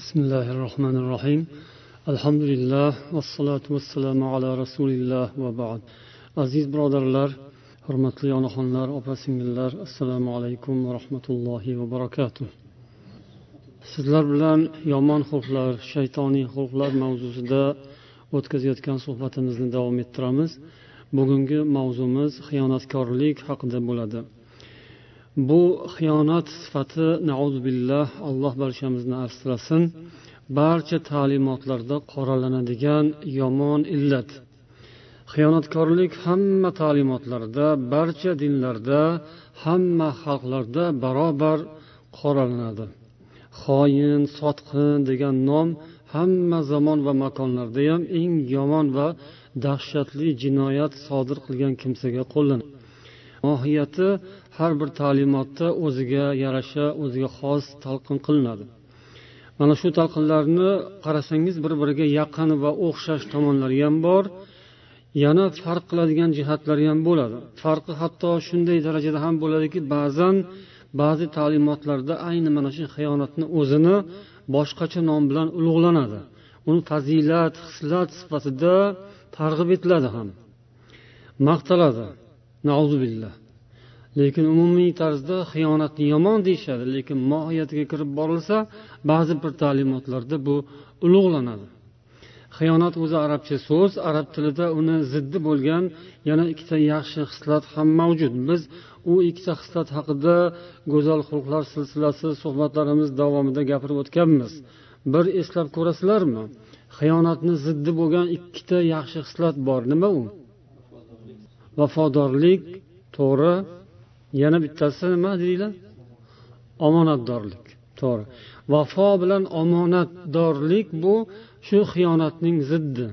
بسم الله الرحمن الرحيم الحمد لله والصلاة والسلام على رسول الله وبعد aziz birodarlar hurmatli onaxonlar opa singillar assalomu alaykum va rahmatullohi va barakatuh sizlar bilan yomon xulqlar shaytoniy xulqlar mavzusida o'tkazayotgan suhbatimizni davom ettiramiz bugungi mavzumiz xiyonatkorlik haqida bo'ladi Bu xiyonat sifati billah alloh barchamizni asrasin barcha ta'limotlarda qoralanadigan yomon illat. Xiyonatkorlik hamma ta'limotlarda barcha dinlarda hamma xalqlarda barobar qoralanadi. Xoin sotqin degan nom hamma zamon va makonlarda ham eng yomon va dahshatli jinoyat sodir qilgan kimsaga qo'llanadi. Mohiyati har bir ta'limotda o'ziga yarasha o'ziga xos talqin qilinadi. Mana shu talqinlarni qarasangiz bir biriga yaqin va o'xshash tomonlari ham bor yana farq qiladigan jihatlari ham bo'ladi. Farqi hatto shunday darajada ham bo'ladiki ba'zan ba'zi ta'limotlarda ayni mana shu xiyonatni o'zini boshqacha nom bilan ulug'lanadi. Uni fazilat hislat sifatida targ'ib etiladi ham. Maqtaladi. Billah. Lekin umumiy tarzda xiyonatni yomon deyishadi lekin mohiyatiga kirib borilsa ba'zi bir ta'limotlarda bu ulug'lanadi. Xiyonat o'zi arabcha so'z arab tilida uni ziddi bo'lgan yana ikkita yaxshi xislat ham mavjud. Biz u ikkita xislat haqida go'zal xulqlar silsilasi suhbatlarimiz davomida gapirib o'tganmiz. Bir eslab ko'rasizlarmi? Xiyonatni ziddi bo'lgan ikkita yaxshi xislat bor. Nima u? Vafodorlik to'g'ri. Yana bittasi nima dedinglar omonatdorlik. To'g'ri. Vafo bilan omonatdorlik bu shu xiyonatning ziddi.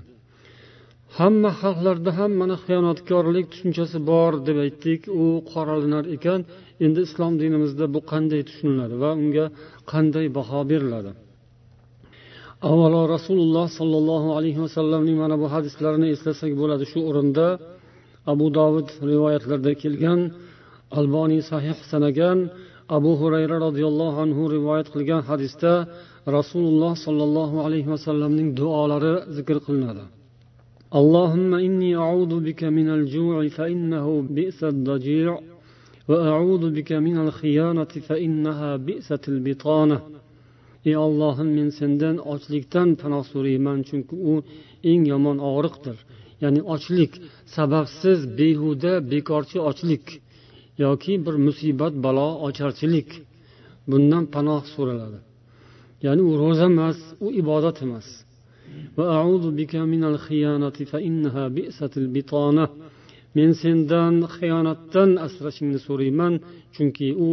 Hamma xalqlarda ham mana xiyonatkorlik tushunchasi bor deb aytdik. U qoralanar ekan. Endi islom dinimizda bu qanday tushuniladi va unga qanday baho beriladi? Avvalo rasululloh sollallohu alayhi vasallamning mana bu hadislarini eslasak bo'ladi. Shu o'rinda abu dovud rivoyatlarida kelgan alboniy sahih sanagan abu hurayra roziyallohu anhu rivoyat qilgan hadisda rasululloh sollallohu alayhi vasallamning duolari zikr qilinadi اللهم إني أعوذ بك من الجوع فإنه بئس الضجيع وأعوذ بك من الخيانة فإنها بئست البطانة ey ollohim men sendan ochlikdan panoh so'rayman chunki u eng yomon og'riqdir ya'ni ochlik sababsiz behuda bekorchi ochlik Yoki bir musibat balo ocharchilik. Bundan panoh so'raladi. Ya'ni u ro'za emas u ibodat emas. Men sendan xiyonatdan asrashingni so'rayman chunki u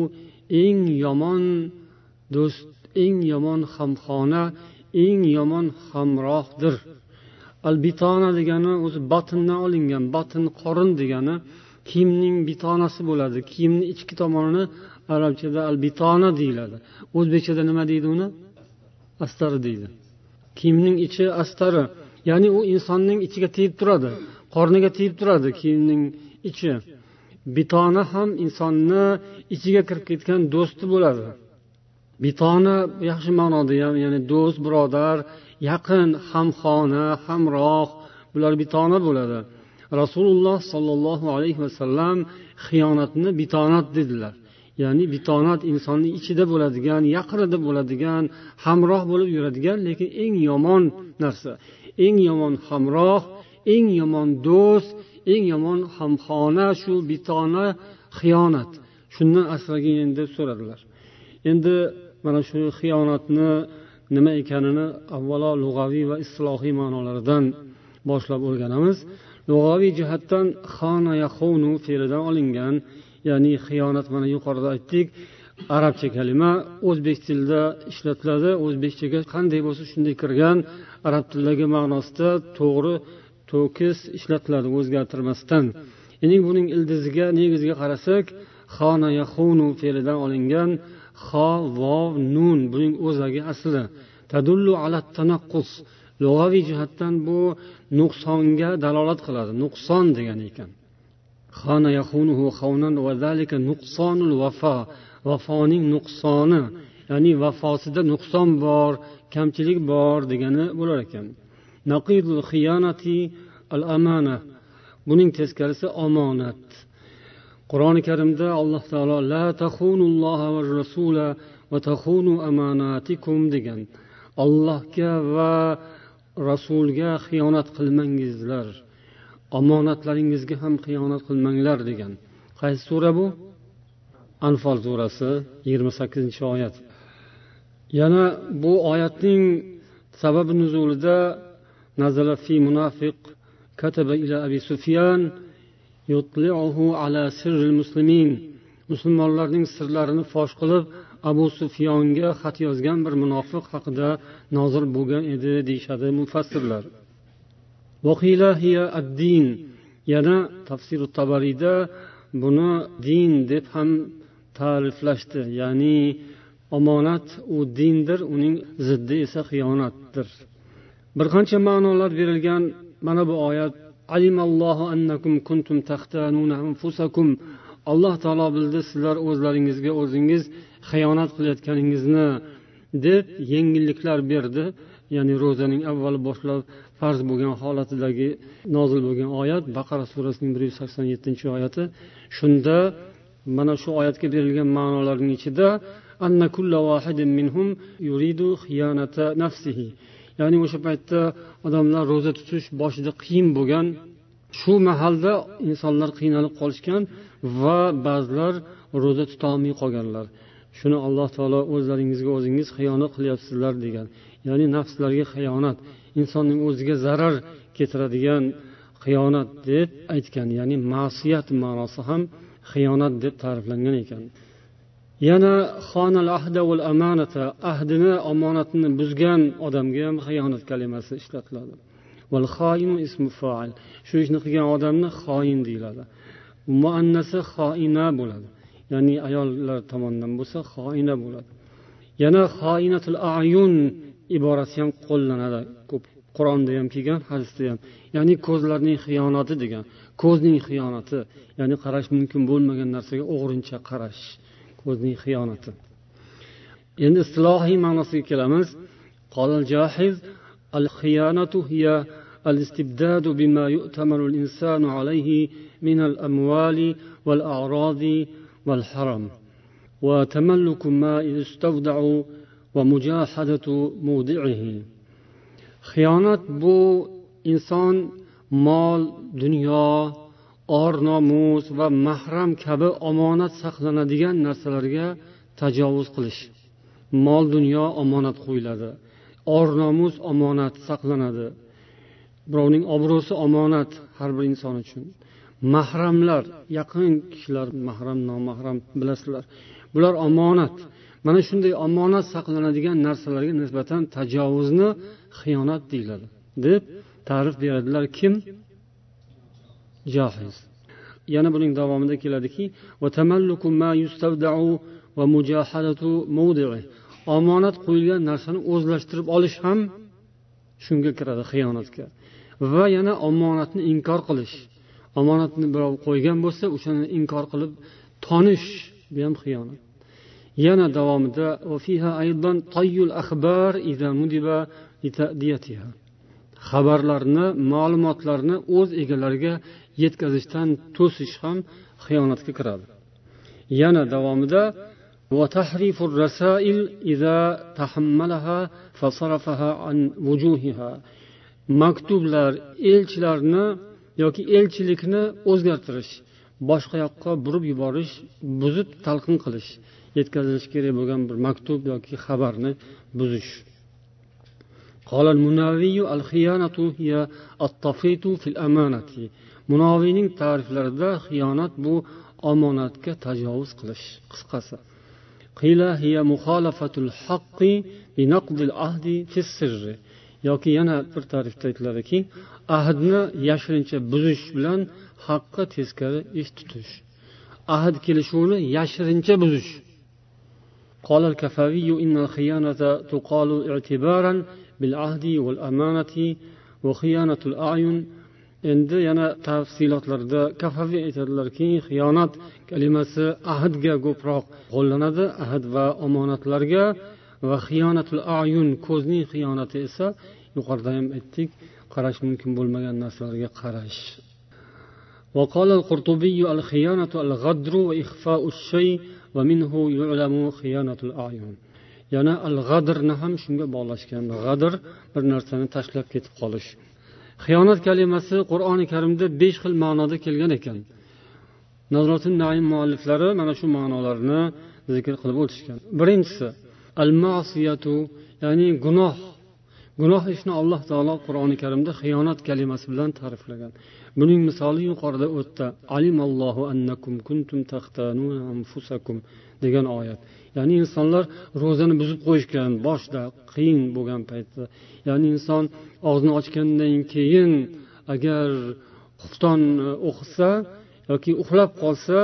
eng yomon do'st eng yomon hamxona eng yomon hamrohdir. Al bitona degani o'zi batndan olingan batn qorin degani kiyimning bitonasi bo'ladi kiyimni ichki tomonini arabchada al bitona deyiladi. O'zbekchada nima deydi uni? Astari deydi. Kiyimning ichi astari ya'ni u insonning ichiga tegib turadi qorniga tegib turadi kiyimning ichi. Bitona ham insonni ichiga kirib ketgan do'sti bo'ladi. Bitona yaxshi ma'noda ham ya'ni do'st birodar yaqin hamxona hamroh bular bitona bo'ladi. Rasululloh sollallohu alayhi vasallam xiyonatni bitonat dedilar. Ya'ni bitonat insonni ichida bo'ladigan yaqinida bo'ladigan hamroh bo'lib yuradigan lekin eng yomon narsa eng yomon hamroh eng yomon do'st eng yomon hamxona shu bitona xiyonat. Shundan asragin deb so'radilar. Endi mana shu xiyonatni nima ekanini avvalo lug'aviy va islohiy ma'nolaridan boshlab o'rganamiz. Lug'aviy jihatdan xona yaxunu fe'lidan olingan ya'ni xiyonat mana yuqorida aytdik arabcha kalima o'zbek tilida ishlatiladi. O'zbekchaga qanday bo'lsa shunday kirgan arab tilidagi ma'nosida to'g'ri to'kis ishlatiladi o'zgartirmasdan. Endi buning ildiziga negiziga qarasak xona yaxunu fe'lidan olingan xo vov nun buning o'zagi asli. Tadullu ala tanaqqus lug'aviy jihatdan bu nuqsonga dalolat qiladi. Nuqson degani ekan. Vafoning nuqsoni ya'ni vafosida nuqson bor kamchilik bor degani bo'lar ekan. Naqidul al buning teskarisi omonat. Qur'oni karimda alloh taolo la taxunulloha va rasula va taxunu amanatikum degan. Allohga va rasulga xiyonat qilmangizlar omonatlaringizga ham xiyonat qilmanglar degan. Qaysi sura bu? Anfol surasi yigirma sakkizinchi oyat. Yana bu oyatning sababi nuzulida nazala fi munafiq kataba ila abi sufyan yutli'uhu ala sirril muslimin. Musulmonlarning sirlarini fosh qilib abu sufyonga xat yozgan bir munofiq haqida nozil bo'lgan edi deyishadi mufassirlar. Ad-din. Yana tafsiru tabariyda buni din deb ham ta'riflashdi ya'ni omonat u dindir uning ziddi esa xiyonatdir. Bir qancha ma'nolar berilgan. Mana bu oyat annakum kuntum anfusakum. Alloh taolo bildi sizlar o'zlaringizga o'zingiz xiyonat qilayotganingizni deb yengilliklar berdi. Ya'ni ro'zaning avval boshlab farz bo'lgan holatidagi nozil bo'lgan oyat baqara surasining bir yuz sakson yettinchi oyati. Shunda mana shu oyatga berilgan ma'nolarning ichida ya'ni o'sha paytda odamlar ro'za tutish boshida qiyin bo'lgan shu mahalda insonlar qiynalib qolishgan va ba'zilar ro'za tutolmay qolganlar. Shuni alloh taolo o'zlaringizga o'zingiz xiyonat qilyapsizlar degan. Ya'ni nafslarga xiyonat insonning o'ziga zarar keltiradigan xiyonat deb aytgan ya'ni ma'siyat ma'nosi ham xiyonat deb ta'riflangan ekan. Yana xonal ahda val amanata ahdini omonatni buzgan odamga ham xiyonat kalimasi ishlatiladi. Val ismu fail shu ishni qilgan odamni xoin deyiladi. Muannasi xoina bo'ladi. ya'ni ayollar tomonidan bo'lsa xoina bo'ladi yana xoinatul ayun iborasi ham qo'llanadi ko'p qur'onda ham kelgan hadisda ham ya'ni ko'zlarning xiyonati degan ko'zning xiyonati ya'ni qarash mumkin bo'lmagan narsaga o'g'rincha qarash ko'zning xiyonati endi istilohiy ma'nosiga kelamiz الخيانة هي الاستبداد بما يؤتمن الإنسان عليه من الأموال والأعراض والحرم وتملك ما يستودع ومجاحدة مودعه xiyonat bu inson mol dunyo or nomus va mahram kabi omonat saqlanadigan narsalarga tajovuz qilish mol dunyo omonat qo'yiladi or nomus omonat saqlanadi birovning obro'si omonat har bir inson uchun mahramlar yaqin kishilar mahram nomahram bilasizlar. Bular omonat. Mana shunday omonat saqlanadigan narsalarga nisbatan tajovuzni xiyonat deyiladi deb ta'rif beradilar. Kim? Johiz. Yana buning davomida keladiki omonat qo'yilgan narsani o'zlashtirib olish ham shunga kiradi xiyonatga va yana omonatni inkor qilish. omonatni birov qo'ygan bo'lsa o'shani inkor qilib tonish bu ham xiyonat yana davomida xabarlarni ma'lumotlarni o'z egalariga yetkazishdan to'sish ham xiyonatga kiradi yana davomida وتحريف الرسائل إذا تحملها فصرفها عن وجوهها maktublar elchilarni yoki elchilikni o'zgartirish boshqa yoqqa burib yuborish buzib talqin qilish yetkazilishi kerak bo'lgan bir maktub yoki xabarni buzish قال المناوي الخيانة هي التفريط في الأمانة munoviyning ta'riflarida xiyonat bu omonatga tajovuz qilish qisqasi yoki yana bir ta'rifda aytiladiki ahdni yashirincha buzish bilan haqqa teskari ish tutish ahd kelishuvni yashirincha buzish قال الكفاوي إن الخيانة تقال اعتبارا بالعهد والأمانة وخيانة الأعين endi yana tafsilotlarda kafaviy aytadilarki xiyonat kalimasi ahdga ko'proq qo'llanadi ahd va omonatlarga va xiyonatul ayun ko'zning xiyonati esa yuqorida ham aytdik qarash mumkin bo'lmagan narsalarga qarash وقال القرطبي الخيانة الغدر وإخفاء الشيء ومنه يعلم خيانة الأعين yana al g'adrni ham shunga bog'lashgan g'adr bir narsani tashlab ketib qolish xiyonat kalimasi qur'oni karimda besh xil ma'noda kelgan ekan naim mualliflari mana shu ma'nolarni zikr qilib o'tishgan birinchisi al masiyatu ya'ni gunoh Gunoh ishni alloh taolo qur'oni karimda xiyonat kalimasi bilan ta'riflagan. Buning misoli yuqorida o'tdi. Alimallohu annakum kuntum anfusakum degan oyat. Ya'ni insonlar ro'zani buzib qo'yishgan boshida qiyin bo'lgan paytda. Ya'ni inson og'zini ochgandan keyin agar xufton e, o'qisa yoki uxlab qolsa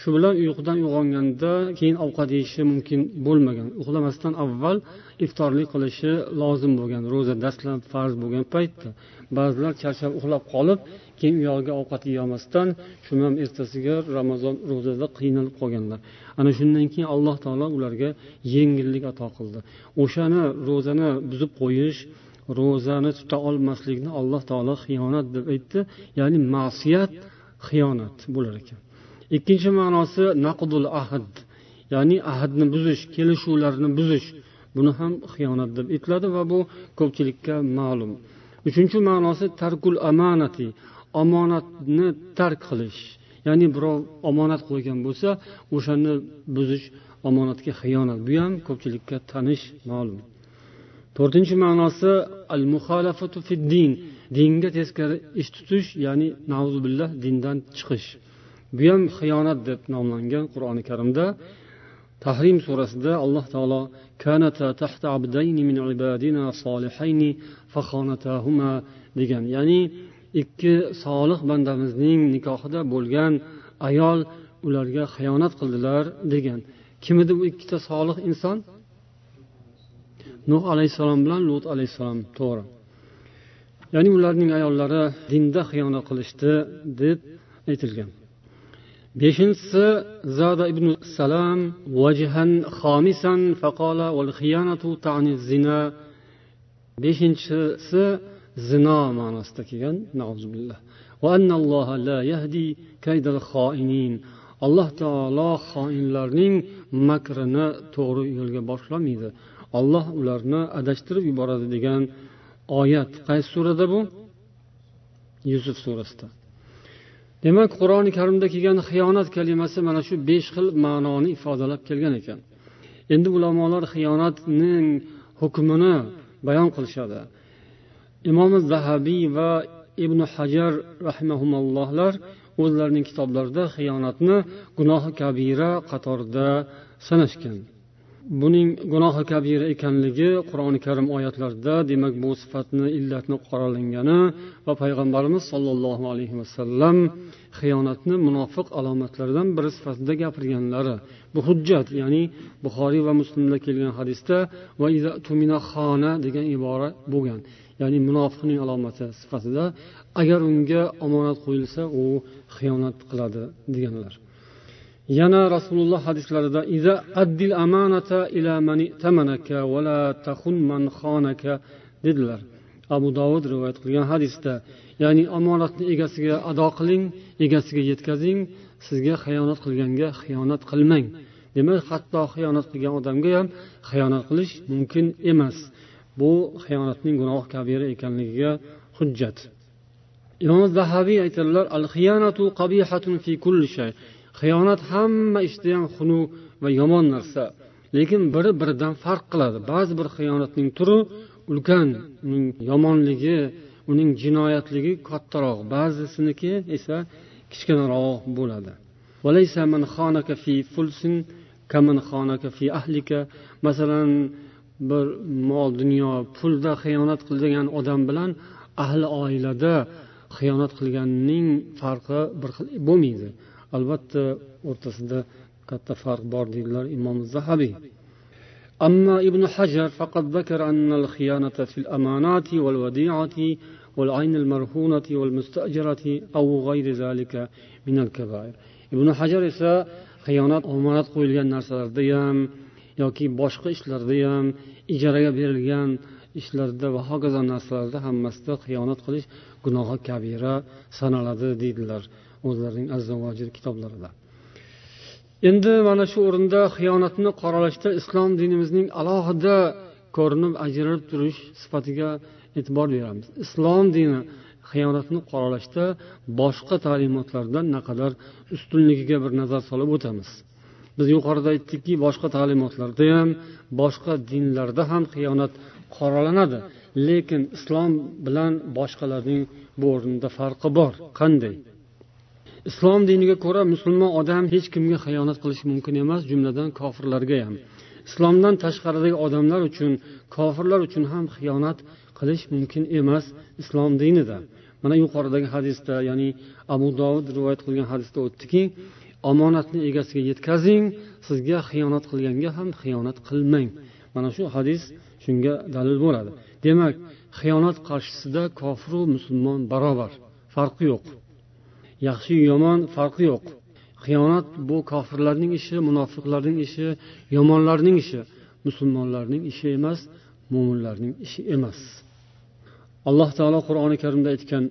shu bilan uyqudan uyg'onganda keyin ovqat yeyishi mumkin bo'lmagan. Uxlamasdan avval iftorlik qilishi lozim bo'lgan ro'za dastlab farz bo'lgan paytda. Ba'zilar charchab uxlab qolib keyin uyog'iga ovqat yeyolmasdan shuni ham ertasiga ramazon ro'zada qiynalib qolganlar. Ana shundan keyin alloh taolo ularga yengillik ato qildi. O'shani ro'zani buzib qo'yish ro'zani tuta olmaslikni alloh taolo xiyonat deb aytdi. Ya'ni ma'siyat xiyonat bo'lar ekan. Ikkinchi ma'nosi naqdul ahd. Ya'ni ahdni buzish kelishuvlarni buzish. Buni ham xiyonat deb aytiladi va bu ko'pchilikka ma'lum. Uchinchi ma'nosi tarkul amanati omonatni tark qilish. Ya'ni birov omonat qo'ygan bo'lsa o'shani buzish omonatga xiyonat. Bu ham ko'pchilikka tanish ma'lum. To'rtinchi ma'nosi al muxolafatu fid din dinga teskari ish tutish ya'ni nazubillah dindan chiqish. Bu ham xiyonat deb nomlangan qur'oni karimda tahrim surasida alloh taolo degan. Ya'ni ikki solih bandamizning nikohida bo'lgan ayol ularga xiyonat qildilar degan. Kim edi bu ikkita solih inson? Nuh alayhissalom bilan lut alayhissalom. To'g'ri. Ya'ni ularning ayollari dinda xiyonat qilishdi deb aytilgan. Beshinchisi zada ibn salam vajhan xomisan faqala val xiyanatu tani zina. Beshinchisi zino ma'nosida kelgan alloh taolo xoinlarning makrini to'g'ri yo'lga boshlamaydi. Olloh ularni adashtirib yuboradi degan oyat qaysi surada bu? Yusuf surasida. Demak qur'oni karimda kelgan xiyonat kalimasi mana shu besh xil ma'noni ifodalab kelgan ekan. Endi ulamolar xiyonatning hukmini bayon qilishadi. Imom zahabiy va ibn hajar rahimahumallohlar o'zlarining kitoblarida xiyonatni gunohi kabira qatorida sanashgan. Buning gunohi kabira ekanligi qur'oni karim oyatlarida demak bu sifatni illatni qoralangani va payg'ambarimiz sollallohu alayhi vasallam xiyonatni munofiq alomatlaridan biri sifatida gapirganlari. Bu hujjat ya'ni buxoriy va muslimda kelgan hadisda va xona degan ibora bo'lgan. Ya'ni munofiqning alomati sifatida agar unga omonat qo'yilsa u xiyonat qiladi deganlar. Yana rasululloh hadislarida iza addil amanata ila man xonaka dedilar. Abu dovud rivoyat qilgan hadisda ya'ni omonatni egasiga ado qiling egasiga yetkazing sizga xiyonat qilganga xiyonat qilmang. Demak hatto xiyonat qilgan odamga ham xiyonat qilish mumkin emas. Bu xiyonatning gunoh kabira ekanligiga hujjat. Imom zahabiy aytadilar al xiyonatu qabihatun fi kulli shay. Xiyonat hamma ishda ham xunuk va yomon narsa. Lekin biri biridan farq qiladi. Ba'zi bir xiyonatning turi ulkan uning yomonligi uning jinoyatligi kattaroq. Ba'zisiniki esa kichkinaroq bo'ladi. Masalan bir mol dunyo pulda xiyonat qilgan odam bilan ahli oilada xiyonat qilganning farqi bir xil bo'lmaydi. albatta o'rtasida katta farq bor deydilar imom zahabiy أما ابن حجر فقد ذكر أن الخيانة في الأمانات والوديعة والعين المرهونة والمستأجرة أو غير ذلك من الكبائر ابن حجر esa xiyonat omonat qo'yilgan narsalarda ham yoki boshqa ishlarda ham ijaraga berilgan ishlarda va hokazo narsalarda hammasida xiyonat qilish gunohi kabira sanaladi deydilar O'zlarining azzavajil kitoblarida. Endi mana shu o'rinda xiyonatni qoralashda islom dinimizning alohida ko'rinib ajralib turish sifatiga e'tibor beramiz. Islom dini xiyonatni qoralashda boshqa ta'limotlardan naqadar ustunligiga bir nazar solib o'tamiz. Biz yuqorida aytdikki boshqa ta'limotlarda ham boshqa dinlarda ham xiyonat qoralanadi. Lekin islom bilan boshqalarning bu o'rinda farqi bor. Qanday? Islom diniga ko'ra musulmon odam hech kimga xiyonat qilishi mumkin emas jumladan kofirlarga ham. Islomdan tashqaridagi odamlar uchun kofirlar uchun ham xiyonat qilish mumkin emas islom dinida. Mana yuqoridagi hadisda ya'ni abu dovud rivoyat qilgan hadisda o'tdiki omonatni egasiga yetkazing sizga xiyonat qilganga ham xiyonat qilmang. Mana shu hadis shunga dalil bo'ladi. Demak xiyonat qarshisida kofiru musulmon barobar farqi yo'q. Yaxshi yomon farqi yo'q. Xiyonat bu kofirlarning ishi munofiqlarning ishi yomonlarning ishi. Musulmonlarning ishi emas mo'minlarning ishi emas. Alloh taolo qur'oni karimda aytgan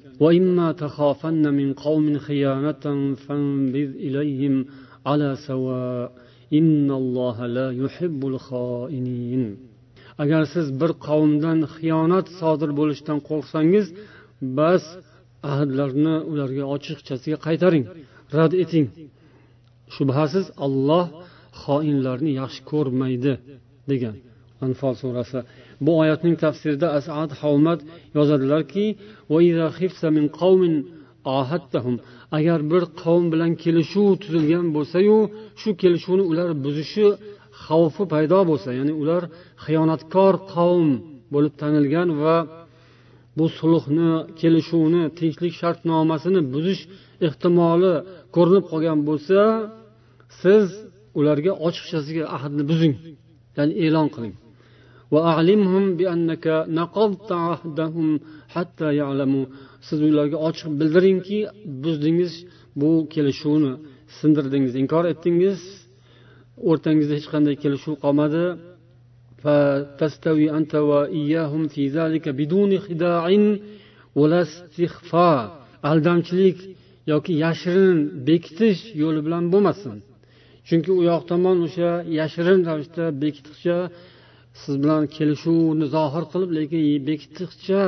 agar siz bir qavmdan xiyonat sodir bo'lishidan qo'rqsangiz bas ahdlarni ularga ochiqchasiga qaytaring. Rad eting. Shubhasiz olloh xoinlarni yaxshi ko'rmaydi degan anfol surasi. Bu oyatning tafsirida asad havmat yozadilarki agar bir qavm bilan kelishuv tuzilgan bo'lsayu shu kelishuvni ular buzishi xavfi paydo bo'lsa ya'ni ular xiyonatkor qavm bo'lib tanilgan va bu sulhni kelishuvni tinchlik shartnomasini buzish ehtimoli ko'rinib qolgan bo'lsa siz ularga ochiqchasiga ahdni buzing ya'ni e'lon qiling. Siz ularga ochiq bildiringki buzdingiz bu kelishuvni sindirdingiz inkor etdingiz. O'rtangizda hech qanday kelishuv qolmadi. فتستوي أنت وإياهم في ذلك بدون خداع ولا استخفاء aldamchilik yoki yashirin bekitish yo'li bilan bo'lmasin chunki u yoq tomon o'sha yashirin ravishda bekitishcha siz bilan kelishuvni zohir qilib lekin bekitishcha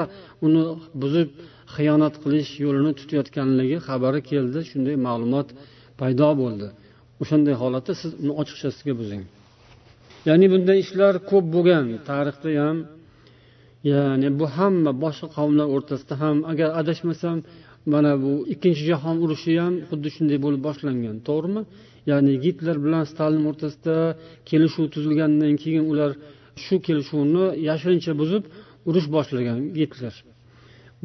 uni buzib xiyonat qilish yo'lini tutayotganligi xabari keldi shunday ma'lumot paydo bo'ldi o'shanday holatda siz uni ochiqchasiga buzing Ya'ni bunday ishlar ko'p bo'lgan tarixda ham ya'ni bu hamma boshqa qavmlar o'rtasida ham agar adashmasam mana bu ikkinchi jahon urushi ham xuddi shunday bo'lib boshlangan to'g'rimi? Ya'ni gitler bilan stalin o'rtasida kelishuv tuzilgandan keyin ular shu kelishuvni yashirincha buzib urush boshlagan gitler.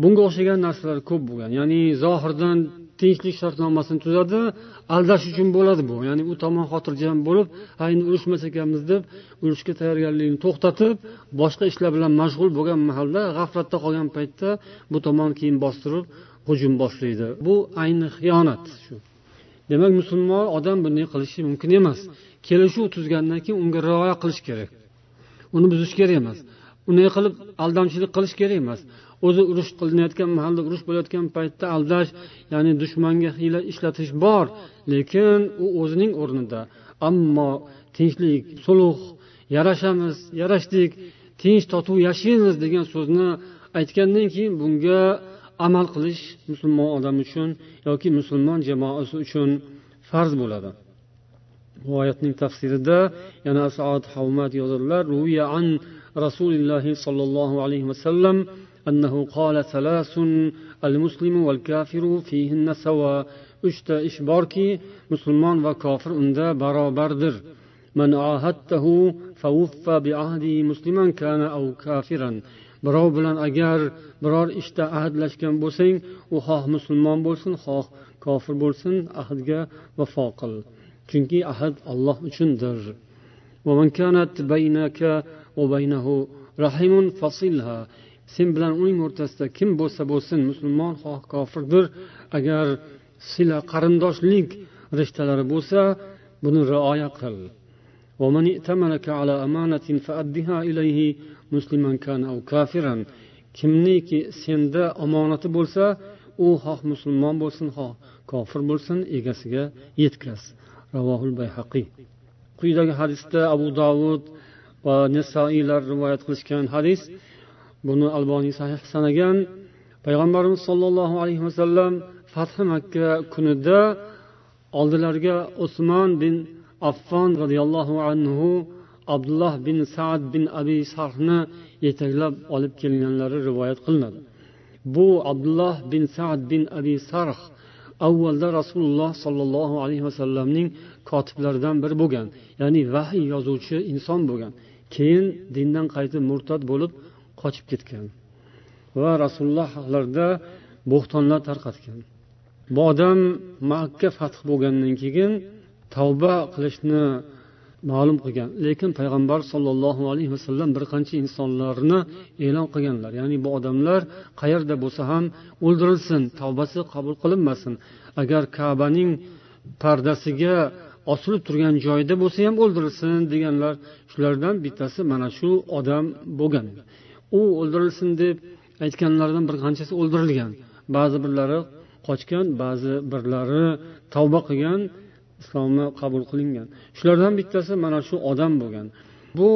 Bunga o'xshagan narsalar ko'p bo'lgan ya'ni zohirdan tinchlik shartnomasini tuzadi aldash uchun bo'ladi bu. Ya'ni u tomon xotirjam bo'lib ha endi urushmas ekanmiz deb urushga tayyorgarlikni to'xtatib boshqa ishlar bilan mashg'ul bo'lgan mahalda g'aflatda qolgan paytda bu tomon keyin bostirib hujum boshlaydi. Bu ayni xiyonat shu. Demak musulmon odam bunday qilishi mumkin emas. Kelishuv tuzgandan keyin unga rioya qilish kerak. Uni buzish kerak emas. Unday qilib aldamchilik qilish kerak emas. O'zi urush qilinayotgan mahalda urush bo'layotgan paytda aldash ya'ni dushmanga hiyla ishlatish bor. Lekin u o'zining o'rnida. Ammo tinchlik sulh yarashamiz yarashdik tinch totuv yashaymiz degan so'zni aytgandan keyin bunga amal qilish musulmon odam uchun yoki musulmon jamoasi uchun farz bo'ladi. Bu oyatning tafsirida yana saat havmat yozadilar rasululloh sollallohu alayhi vasallam أنه قال ثلاث المسلم والكافر فيهن سواء uchta ish borki musulmon va kofir unda barobardir man ahadtahu fawuffa bi'ahdi musliman kana aw kafiran birov bilan agar biror ishda ahdlashgan bo'lsang u xoh musulmon bo'lsin xoh kofir bo'lsin ahdga vafo qil chunki ahd olloh uchundir sen bilan uning o'rtasida kim bo'lsa bo'lsin musulmon xoh kofirdir agar sila qarindoshlik rishtalari bo'lsa buni rioya qil ومن ائتمنك على أمانة فأدها إليه مسلما كان أو كافرا kimniki senda omonati bo'lsa u xoh musulmon bo'lsin xoh kofir bo'lsin egasiga yetkaz ravohul bayhaqiy quyidagi hadisda abu dovud va nisoiylar rivoyat qilishgan hadis buni alboniy sahih sanagan payg'ambarimiz sollallohu alayhi vasallam fathi makka kunida oldilariga usmon bin affon roziyallohu anhu abdulloh bin saad bin abi sarhni yetaklab olib kelganlari rivoyat qilinadi. Bu abdulloh bin saad bin abi sarh avvalda rasululloh sollallohu alayhi vasallamning kotiblaridan biri bo'lgan ya'ni vahiy yozuvchi inson bo'lgan. Keyin dindan qaytib murtad bo'lib qochib ketgan va rasululloh haqlarida bo'xtonlar tarqatgan. Bu odam makka fath bo'lgandan keyin tavba qilishni ma'lum qilgan. Lekin payg'ambar sollallohu alayhi vasallam bir qancha insonlarni e'lon qilganlar. Ya'ni bu odamlar qayerda bo'lsa ham o'ldirilsin tavbasi qabul qilinmasin. Agar kabaning pardasiga osilib turgan joyida bo'lsa ham o'ldirilsin deganlar. Shulardan bittasi mana shu odam bo'lgan. U o'ldirilsin deb aytganlardan bir qanchasi o'ldirilgan. Ba'zi birlari qochgan ba'zi birlari tavba qilgan islomni qabul qilingan. Shulardan bittasi mana shu odam bo'lgan. Bu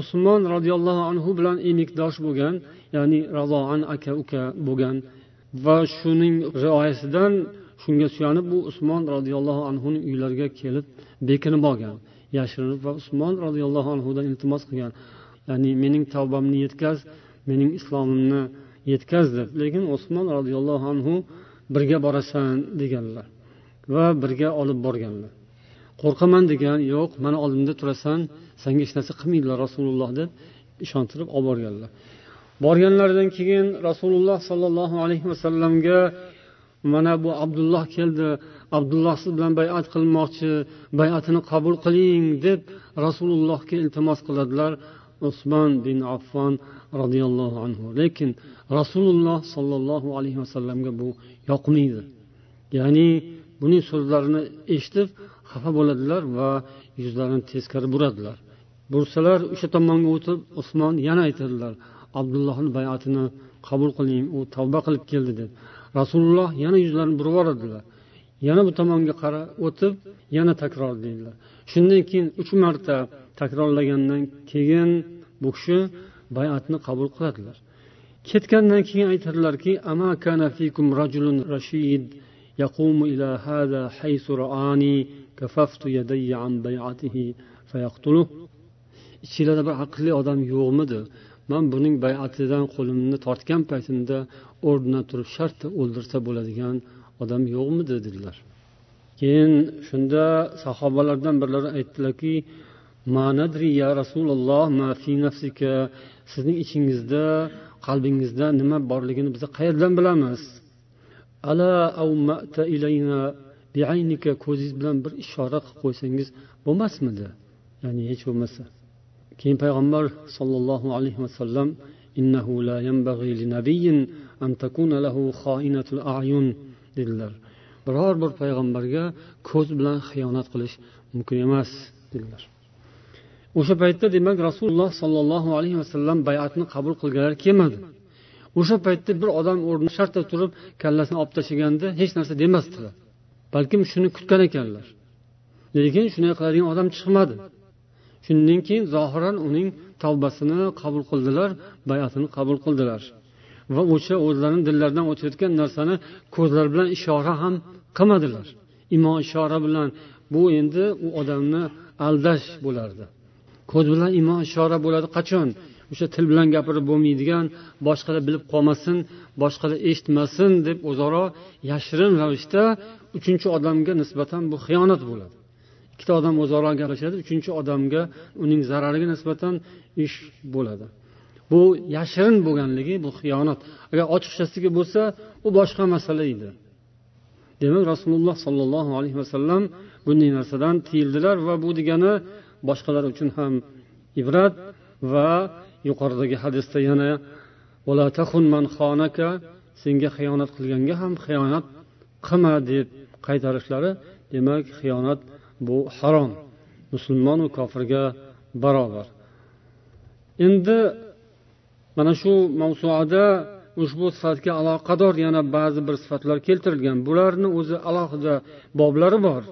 usmon roziyallohu anhu bilan emikdosh bo'lgan ya'ni razoan aka uka bo'lgan. Va shuning rioyasidan shunga suyanib bu usmon roziyallohu anhuning uylariga kelib bekinib olgan yashirinib va usmon roziyallohu anhudan iltimos qilgan. Ya'ni mening tavbamni yetkaz mening islomimni yetkaz deb. Lekin usmon roziyallohu anhu birga borasan deganlar va birga olib borganlar. Qo'rqaman degan yo'q mana oldimda turasan sanga hech narsa qilmaydilar rasululloh deb ishontirib olib borganlar. Borganlaridan keyin rasululloh sollallohu alayhi vasallamga mana bu abdulloh keldi abdulloh siz bilan bayat qilmoqchi bayatini qabul qiling deb rasulullohga iltimos qiladilar. Usmon bin affon roziyallohu anhu. Lekin rasululloh sollallohu alayhi vasallamga bu yoqmaydi. Ya'ni buning so'zlarini eshitib xafa bo'ladilar va yuzlarini teskari buradilar. Bursalar o'sha tomonga o'tib usmon yana aytadilar abdullohni bayatini qabul qiling u tavba qilib keldi deb rasululloh yana yuzlarini burib yuboradilar. Yana bu tomonga qarab o'tib yana takrorlaydilar shundan keyin uch marta takrorlagandan keyin bu kishi bayatni qabul qiladilar ketgandan keyin aytadilarki يقوم إلى هذا حيث رآني كففت يدي عن بيعته فيقتله ichinglarda bir aqlli odam yo'qmidi man buning bayatidan qo'limni tortgan paytimda o'rnidan turib shartta o'ldirsa bo'ladigan odam yo'qmidi dedilar Keyin shunda sahobalardan birlari aytdilarki manadri ya rasululloh ma fi nafsika? Sizning ichingizda qalbingizda nima borligini biz qayerdan bilamiz? Ala ilayna biaynika? Ko'zingiz bilan bir ishora qilib qo'ysangiz bo'lmasmidi? Ya'ni hech bo'lmasa. Keyin payg'ambar sollallohu alayhi vasallam innahu la yanbaghi li nabiyyin an takuna lahu kha'inatul a'yun dedilar. Biror bir payg'ambarga ko'z bilan xiyonat qilish mumkin emas dedilar. O'sha paytda demak rasululloh sollallohu alayhi vasallam bayatni qabul qilganlar kelmadi. O'sha paytda bir odam o'rni shartta turib kallasini olib tashlaganda hech narsa demasdilar. Balkim shuni kutgan ekanlar. Lekin shunday qiladigan odam chiqmadi. Shundan keyin zohiran uning tavbasini qabul qildilar bayatini qabul qildilar. Va o'sha o'zlarini dillaridan o'tayotgan narsani ko'zlar bilan ishora ham qilmadilar. Imo ishora bilan bu endi u odamni aldash bo'lardi. Ko'z bilan imo ishora bo'ladi qachon? O'sha til bilan gapirib bo'lmaydigan boshqalar bilib qolmasin boshqalar eshitmasin deb o'zaro yashirin ravishda uchinchi odamga nisbatan bu xiyonat bo'ladi. Ikkita odam o'zaro gaplashadi uchinchi odamga uning zarariga nisbatan ish bo'ladi. Bu yashirin bo'lganligi bu xiyonat. Agar ochiqchasiga bo'lsa u boshqa masala edi. Demak rasululloh sollallohu alayhi vasallam bunday narsadan tiyildilar va bu degani boshqalar uchun ham ibrat va yuqoridagi hadisda yana senga xiyonat qilganga ham xiyonat qilma deb qaytarishlari demak xiyonat bu harom musulmonu kofirga barobar. Endi mana shu mavzuada ushbu sifatga aloqador yana ba'zi bir sifatlar keltirilgan. Bularni o'zi alohida boblari bor.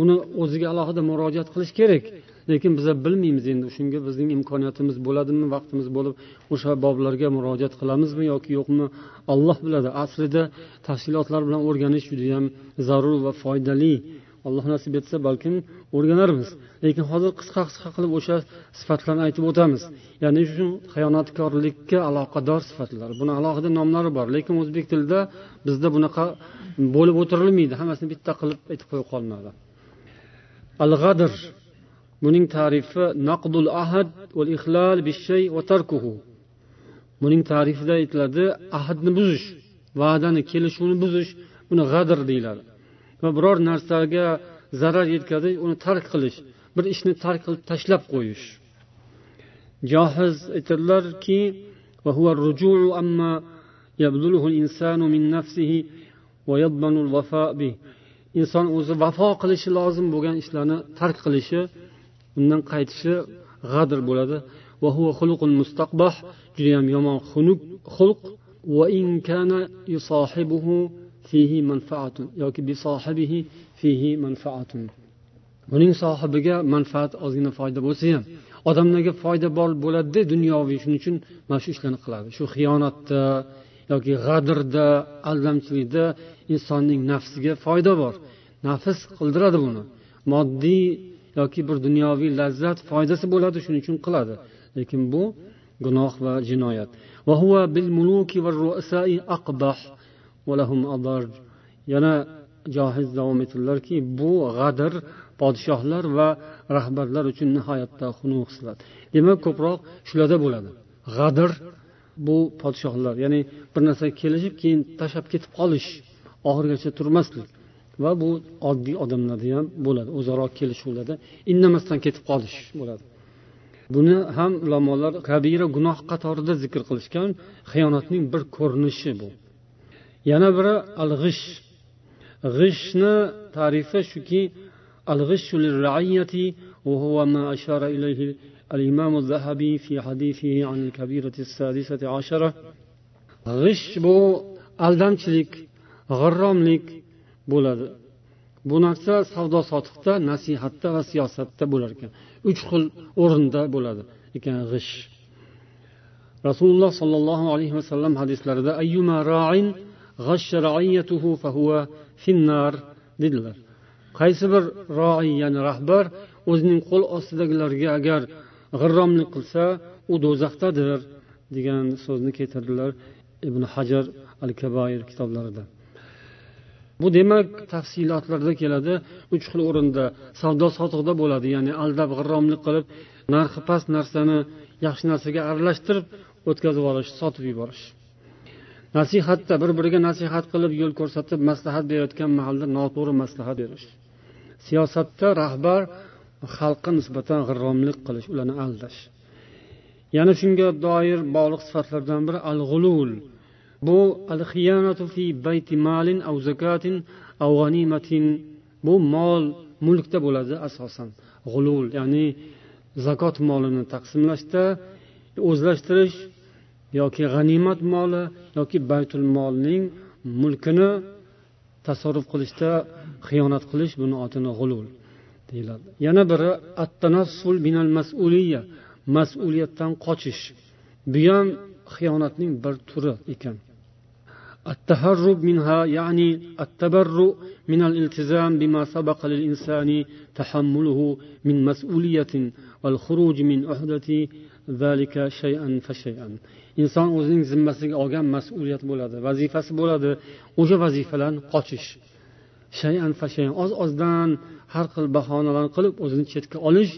Uni o'ziga alohida murojaat qilish kerak. Lekin biza bilmaymiz endi shunga bizning imkoniyatimiz bo'ladimi vaqtimiz bo'lib o'sha boblarga murojaat qilamizmi yoki yo'qmi alloh biladi. Aslida tafsilotlar bilan o'rganish judayam zarur va foydali. Alloh nasib etsa balkim o'rganarmiz. Lekin hozir qisqa qisqa qilib o'sha sifatlarni aytib o'tamiz. Ya'ni shu xiyonatkorlikka aloqador sifatlar. Buni alohida nomlari bor. Lekin o'zbek tilida bizda bunaqa bo'lib o'tirilmaydi. Hammasini bitta qilib aytib qo'yib qolinadi al g'adr buning tarifi naqdul ahad va ihlal bishay va tarkuhu. Buning tarifida aytiladi ahadni buzish va'dani kelishuvni buzish buni g'adr deyiladi. Va biror narsaga zarar yetkazish uni tark qilish bir ishni tark qilib tashlab qo'yish. Johiz aytadilarki inson o'zi vafo qilishi lozim bo'lgan ishlarni tark qilishi undan qaytishi g'adr bo'ladi. Judayam yomon xunuk xulq. Fihi manfaatun yoki bi sohibihi fihi manfaatun. Buning sohibiga manfaat ozgina foyda bo'lsa ham odamlarga foyda bor bo'ladida dunyoviy shuning uchun mana shu ishlarni qiladi. Shu xiyonatda yoki g'adirda aldamchilikda insonning nafsiga foyda bor. Nafs qildiradi buni. Moddiy yoki bir dunyoviy lazzat foydasi bo'ladi shuning uchun qiladi. Lekin bu gunoh va jinoyat. Yana johiz davom etdilarki bu g'adr podshohlar va rahbarlar uchun nihoyatda xunuk xislat demak ko'proq shularda bo'ladi. G'adr bu podshohlar ya'ni bir narsaga kelishib keyin tashlab ketib qolish oxirigacha turmaslik va bu oddiy odamlarda ham bo'ladi o'zaro kelishuvlarda indamasdan ketib qolish bo'ladi. Buni ham ulamolar kabira gunoh qatorida zikr qilishgan xiyonatning bir ko'rinishi bu. yana biri al g'ish g'ishni tarifi shuki al g'ishu وهو ما أشار إليه الإمام الذهبي في حديثه عن الكبيرة السادسة عشرة g'ish bu aldamchilik g'irromlik bo'ladi bu narsa savdo sotiqda nasihatda va siyosatda bo'lar ekan uch xil o'rinda bo'ladi ekan g'ish rasululloh sollallohu alayhi vasallam hadislarida ayyuma ra'in dedilar. Qaysi bir roiy ya'ni rahbar o'zining qo'l ostidagilarga agar g'irromlik qilsa u do'zaxdadir degan so'zni keltirdilar ibn hajar al kabair kitoblarida. Bu demak tafsilotlarda keladi uch xil o'rinda savdo sotiqda bo'ladi ya'ni aldab g'irromlik qilib narxi past narsani yaxshi narsaga aralashtirib o'tkazib olish sotib yuborish. Nasihatda bir biriga nasihat qilib yo'l ko'rsatib maslahat berayotgan mahalda noto'g'ri maslahat berish. Siyosatda rahbar xalqqa nisbatan g'irromlik qilish ularni aldash. Yana shunga doir bog'liq sifatlardan biri al g'ulul bu al xiyanatu fi bayti malin aw zakatin aw g'animatin bu mol mulkda bo'ladi asosan. G'ulul ya'ni zakot molini taqsimlashda o'zlashtirish yoki g'animat moli yoki baytul molning mulkini tasarruf qilishda xiyonat qilish buni otini g'ulul deyiladi yana biri attanassul minal mas'uliya mas'uliyatdan qochish bu ham xiyonatning bir turi ekan التهرب منها يعني التبرؤ من الالتزام بما سبق للإنسان تحمله من مسؤولية والخروج من عهدة ذلك شيئا فشيئا inson o'zining zimmasiga olgan mas'uliyat bo'ladi vazifasi bo'ladi o'sha vazifalarni qochish shayan fashayan oz ozdan har xil bahonalarni qilib o'zini chetga olish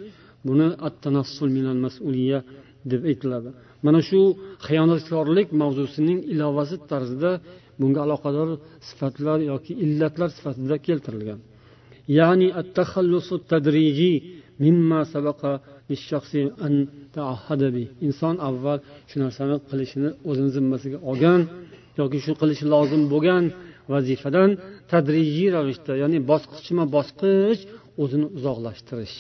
buni attanassul minal mas'uliya deb aytiladi mana shu xiyonatkorlik mavzusining ilovasi tarzida bunga aloqador sifatlar yoki illatlar sifatida keltirilgan ya'ni at tadrijiy inson avval shu narsani qilishini o'zini zimmasiga olgan yoki shu qilishi lozim bo'lgan vazifadan tadrijiy ravishda ya'ni bosqichma bosqich o'zini uzoqlashtirish.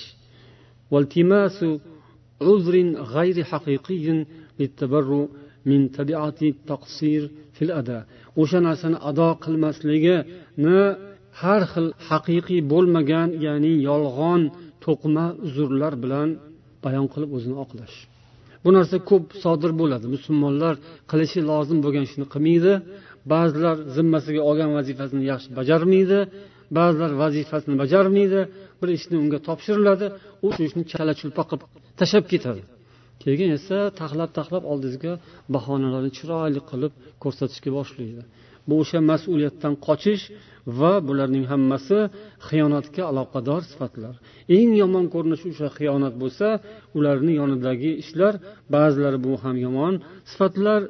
O'sha narsani ado qilmasligini har xil haqiqiy bo'lmagan ya'ni yolg'on to'qima uzrlar bilan bayon qilib o'zini oqlash. Bu narsa ko'p sodir bo'ladi. Musulmonlar qilishi lozim bo'lgan ishni qilmaydi. Ba'zilar zimmasiga olgan vazifasini yaxshi bajarmaydi. Ba'zilar vazifasini bajarmaydi. Bir ishni unga topshiriladi. U shu ishni chala chulpa qilib tashlab ketadi. Keyin esa taxlab taxlab oldingizga bahonalarni chiroyli qilib ko'rsatishga boshlaydi. Bu o'sha mas'uliyatdan qochish va bularning hammasi xiyonatga aloqador sifatlar. Eng yomon ko'rinishi o'sha xiyonat bo'lsa ularni yonidagi ishlar ba'zilari bu ham yomon sifatlar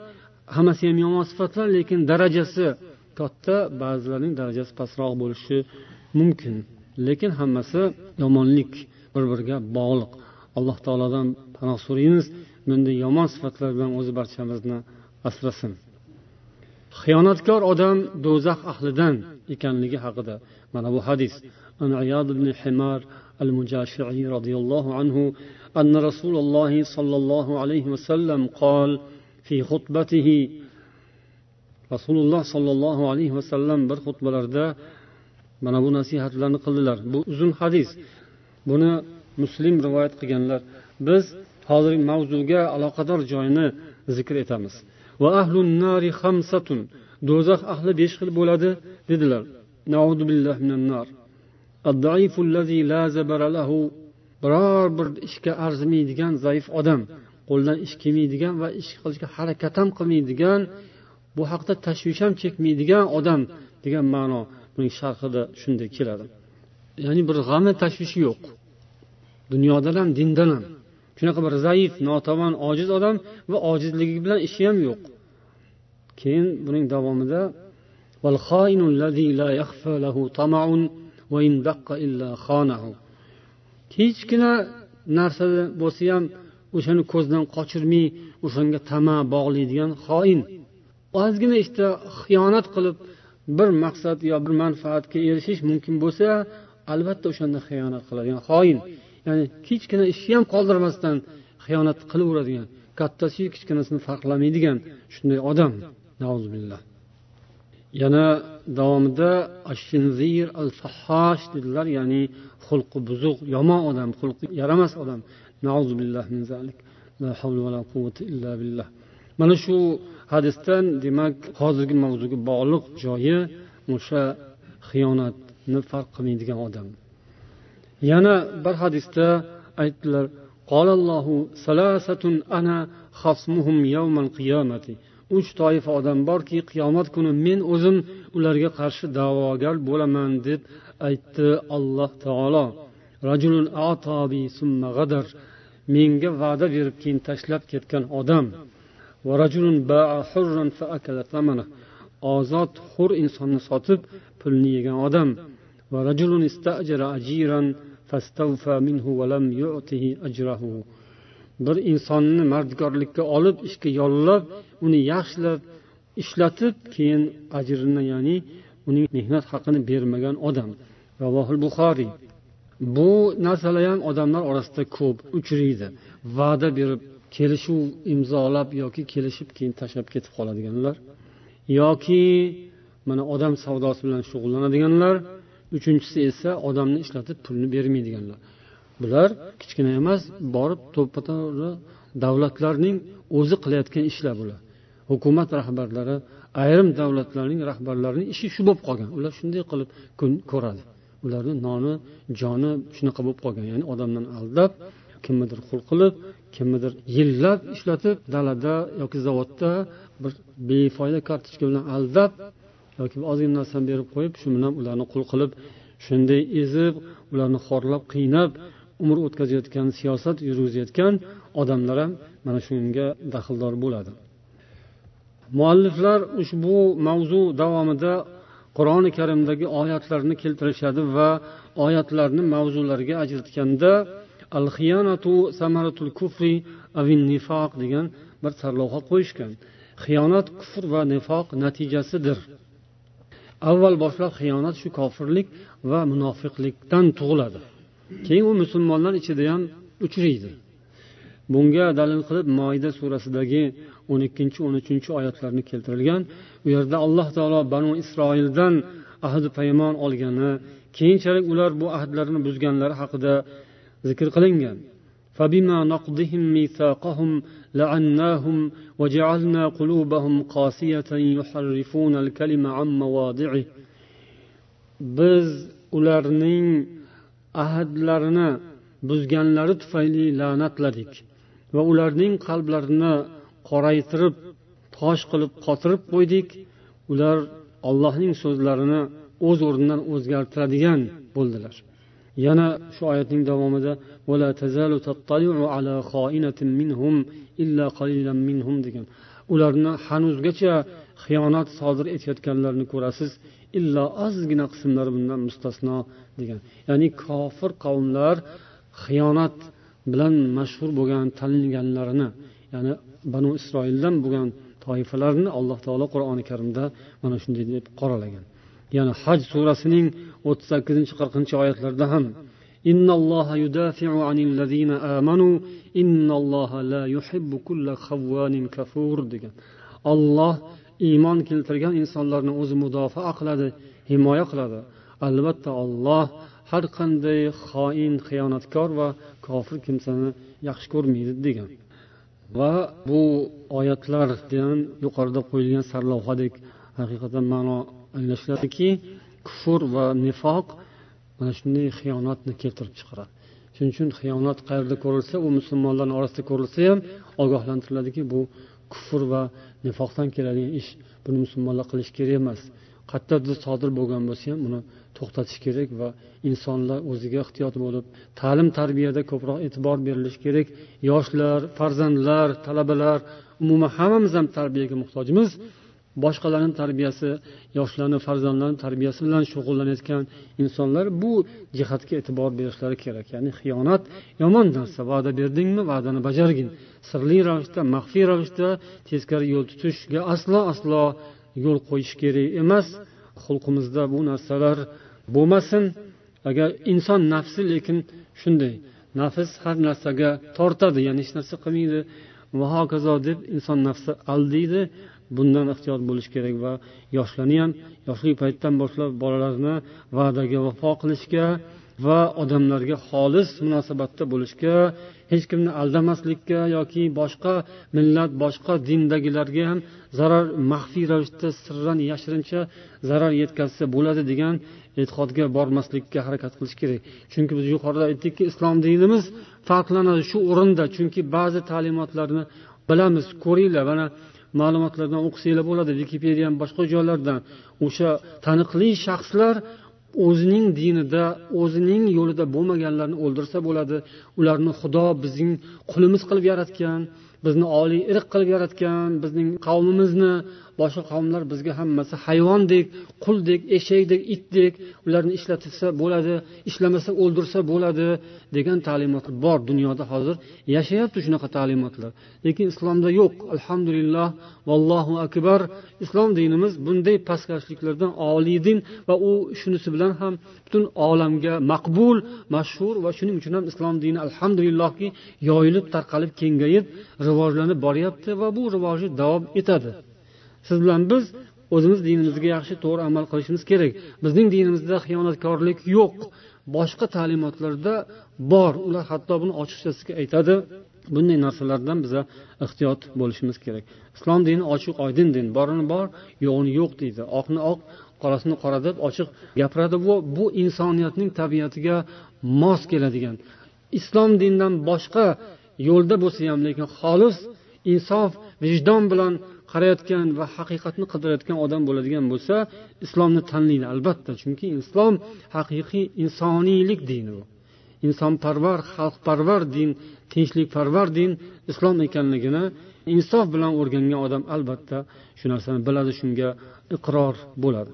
hammasi ham yomon sifatlar lekin darajasi katta ba'zilarning darajasi pastroq bo'lishi mumkin. Lekin hammasi yomonlik bir biriga bog'liq. Alloh taolodan panoh so'raymiz bunday yomon sifatlar bilan o'zi barchamizni asrasin. xiyonatkor odam do'zax ahlidan ekanligi haqida mana bu hadis ibn himar al mujashiiy roziyallohu anhu أن رسول الله صلى الله عليه وسلم قال في خطبته رسول الله صلى الله عليه وسلم bir xutbalarda mana bu nasihatlarni qildilar bu uzun hadis buni muslim rivoyat qilganlar biz hozirgi mavzuga aloqador joyini zikr etamiz Do'zax ahli besh xil bo'ladi dedilar. Biror bir ishga arzimaydigan zaif odam qo'ldan ish kelmaydigan va ish qilishga harakat ham qilmaydigan bu haqda tashvish ham chekmaydigan odam degan ma'no buning sharhida shunday keladi. Ya'ni bir g'ami tashvishi yo'q. Dunyodan ham dindan ham. Shunaqa bir zaif notavon ojiz odam va ojizligi bilan ishi ham yo'q. Keyin buning davomida hechgina narsa bo'lsa ham o'shani ko'zdan qochirmay o'shanga tama bog'laydigan xoin. Ozgina ishda xiyonat qilib bir maqsad yo bir manfaatga erishish mumkin bo'lsa albatta o'shanda xiyonat qiladigan xoin. Ya'ni kichkina ishni ham qoldirmasdan xiyonat qilaveradigan kattasiyu kichkinasini farqlamaydigan shunday odam. Yana davomida ashinzir al fahosh dedilar ya'ni xulqi buzuq yomon odam xulqi yaramas odam. Mana shu hadisdan demak hozirgi mavzuga bog'liq joyi o'sha xiyonatni farq qilmaydigan odam. Yana bir hadisda aytdilar قال الله ثلاثة أنا خصمهم يوم القيامة uch toifa odam borki qiyomat kuni men o'zim ularga qarshi da'vogar bo'laman deb aytdi alloh taolo. Rajulun atabi summa g'adar menga va'da berib keyin tashlab ketgan odam. Va rajulun ba'a hurran fa akala tamana ozod hur insonni sotib pulni yegan odam. Va rajulun istajara ajiran bir insonni mardkorlikka olib ishga yollab uni yaxshilab ishlatib keyin ajrini ya'ni uning mehnat haqini bermagan odam. Ravohil buxoriy. Bu narsalar ham odamlar orasida ko'p uchraydi. Va'da berib kelishuv imzolab yoki kelishib keyin tashlab ketib qoladiganlar yoki mana odam savdosi bilan shug'ullanadiganlar uchinchisi esa odamni ishlatib pulni bermaydiganlar. Bular kichkina emas borib to'ppa davlatlarning o'zi qilayotgan ishlar bular. Hukumat rahbarlari ayrim davlatlarning rahbarlarining ishi shu bo'lib qolgan. Ular shunday qilib kun ko'radi. Ularni noni joni shunaqa bo'lib qolgan. Ya'ni odamdan aldab kimnidir qul qilib kimnidir yillab ishlatib dalada yoki zavodda bir befoyda kartochka bilan aldab yoki ozgina narsani berib qo'yib shu bilan ularni qul qilib shunday ezib ularni xorlab qiynab umr o'tkazayotgan siyosat yurgizayotgan odamlar ham mana shunga daxldor bo'ladi. Mualliflar ushbu mavzu davomida qur'oni karimdagi oyatlarni keltirishadi va oyatlarni mavzularga ajratganda al xiyonatu samaratul kufri avin nifoq degan bir sarlavha qo'yishgan. Xiyonat kufr va nifoq natijasidir. Avval boshlab xiyonat shu kofirlik va munofiqlikdan tug'iladi. Keyin u musulmonlar ichida ham uchraydi. Bunga dalil qilib moida surasidagi o'n ikkinchi o'n uchinchi oyatlarni keltirilgan. U yerda alloh taolo banu isroildan ahdi paymon olgani keyinchalik ular bu ahdlarni buzganlari haqida zikr qilingan. فبما نقضهم ميثاقهم لعناهم وجعلنا قلوبهم قاسية يحرفون الكلم عن مواضعه biz ularning ahdlarini buzganlari tufayli la'natladik va ularning qalblarini qoraytirib tosh qilib qotirib qo'ydik ular ollohning so'zlarini o'z o'rnidan o'zgartiradigan bo'ldilar yana shu oyatning davomida ولا تزال تطلع على خائنة منهم إلا قليلا منهم degan ularni hanuzgacha xiyonat sodir etayotganlarini ko'rasiz illo ozgina qismlari bundan mustasno degan. Ya'ni kofir qavmlar xiyonat bilan mashhur bo'lgan tanilganlarini ya'ni banu isroildan bo'lgan toifalarni alloh taolo qur'oni karimda mana shunday deb qoralagan. Yana haj surasining o'ttiz sakkizinchi qirqinchi oyatlarida ham إن الله يدافع عن الذين آمنوا إن الله لا يحب كل خوان كفور degan olloh iymon keltirgan insonlarni o'zi mudofaa qiladi himoya qiladi albatta olloh har qanday xoin xiyonatkor va kofir kimsani yaxshi ko'rmaydi degan va bu oyatlar bilan yuqorida qo'yilgan sarlavhadek haqiqatdan ma'no anglashiladiki kufr va nifoq mana shunday xiyonatni keltirib chiqaradi. Shuning uchun xiyonat qayerda ko'rilsa u musulmonlarni orasida ko'rilsa ham ogohlantiriladiki bu kufr va nifoqdan keladigan ish buni musulmonlar qilishi kerak emas. Qayerdadir sodir bo'lgan bo'lsa ham uni to'xtatish kerak va insonlar o'ziga ehtiyot bo'lib ta'lim tarbiyada ko'proq e'tibor berilishi kerak. Yoshlar farzandlar talabalar umuman hammamiz ham tarbiyaga muhtojmiz. Boshqalarni tarbiyasi yoshlarni farzandlarni tarbiyasi bilan shug'ullanayotgan insonlar bu jihatga e'tibor berishlari kerak. Ya'ni xiyonat yomon narsa. Va'da berdingmi? Va'dani bajargin. Sirli ravishda maxfiy ravishda teskari yo'l tutishga aslo aslo yo'l qo'yish kerak emas. Xulqimizda bu narsalar bo'lmasin. Agar inson nafsi lekin shunday nafs har narsaga tortadi ya'ni hech narsa qilmaydi va hokazo deb inson nafsi aldaydi bundan ehtiyot bo'lish kerak va yoshlarni ham yoshlik paytidan boshlab bolalarni va'daga vafo qilishga va odamlarga xolis munosabatda bo'lishga hech kimni aldamaslikka yoki boshqa millat boshqa dindagilarga ham zarar maxfiy ravishda sirran yashirincha zarar yetkazsa bo'ladi degan e'tiqodga bormaslikka harakat qilish kerak. Chunki biz yuqorida aytdikki islom dinimiz farqlanadi shu o'rinda. Chunki ba'zi ta'limotlarni bilamiz ko'ringlar. Mana ma'lumotlardan o'qisanglar bo'ladi. Wikipedia boshqa joylardan. O'sha taniqli shaxslar o'zining dinida o'zining yo'lida bo'lmaganlarni o'ldirsa bo'ladi. Ularni xudo bizning qulimiz qilib yaratgan bizni oliy irq qilib yaratgan bizning qavmimizni boshqa qavmlar bizga hammasi hayvondek quldek eshakdek itdek ularni ishlatilsa bo'ladi ishlamasa o'ldirsa bo'ladi degan ta'limot bor dunyoda hozir. Yashayapti shunaqa ta'limotlar. Lekin islomda yo'q. Alhamdulillah vallohu akbar. Islom dinimiz bunday pastkashliklardan oliy din va u shunisi bilan ham butun olamga maqbul mashhur va shuning uchun ham islom dini alhamdulillahki yoyilib tarqalib kengayib rivojlanib boryapti va bu rivoji davom etadi. Siz bilan biz o'zimiz dinimizga yaxshi to'g'ri amal qilishimiz kerak. Bizning dinimizda xiyonatkorlik yo'q. Boshqa ta'limotlarda bor. Ular hatto buni ochiqchasiga aytadi. Bunday narsalardan biza ehtiyot bo'lishimiz kerak. Islom dini ochiq oydin din. Borini bor yo'g'ini yo'q deydi. Oqni oq qorasini qora deb ochiq gapiradi. Bu bu insoniyatning tabiatiga mos keladigan. Islom dinidan boshqa yo'lda bo'lsa ham lekin xolis insof vijdon bilan qarayotgan va haqiqatni qidirayotgan odam bo'ladigan bo'lsa islomni tanlaydi albatta. Chunki islom haqiqiy insoniylik dini bu insonparvar xalqparvar din tinchlikparvar din islom ekanligini insof bilan o'rgangan odam albatta shu narsani biladi shunga iqror bo'ladi.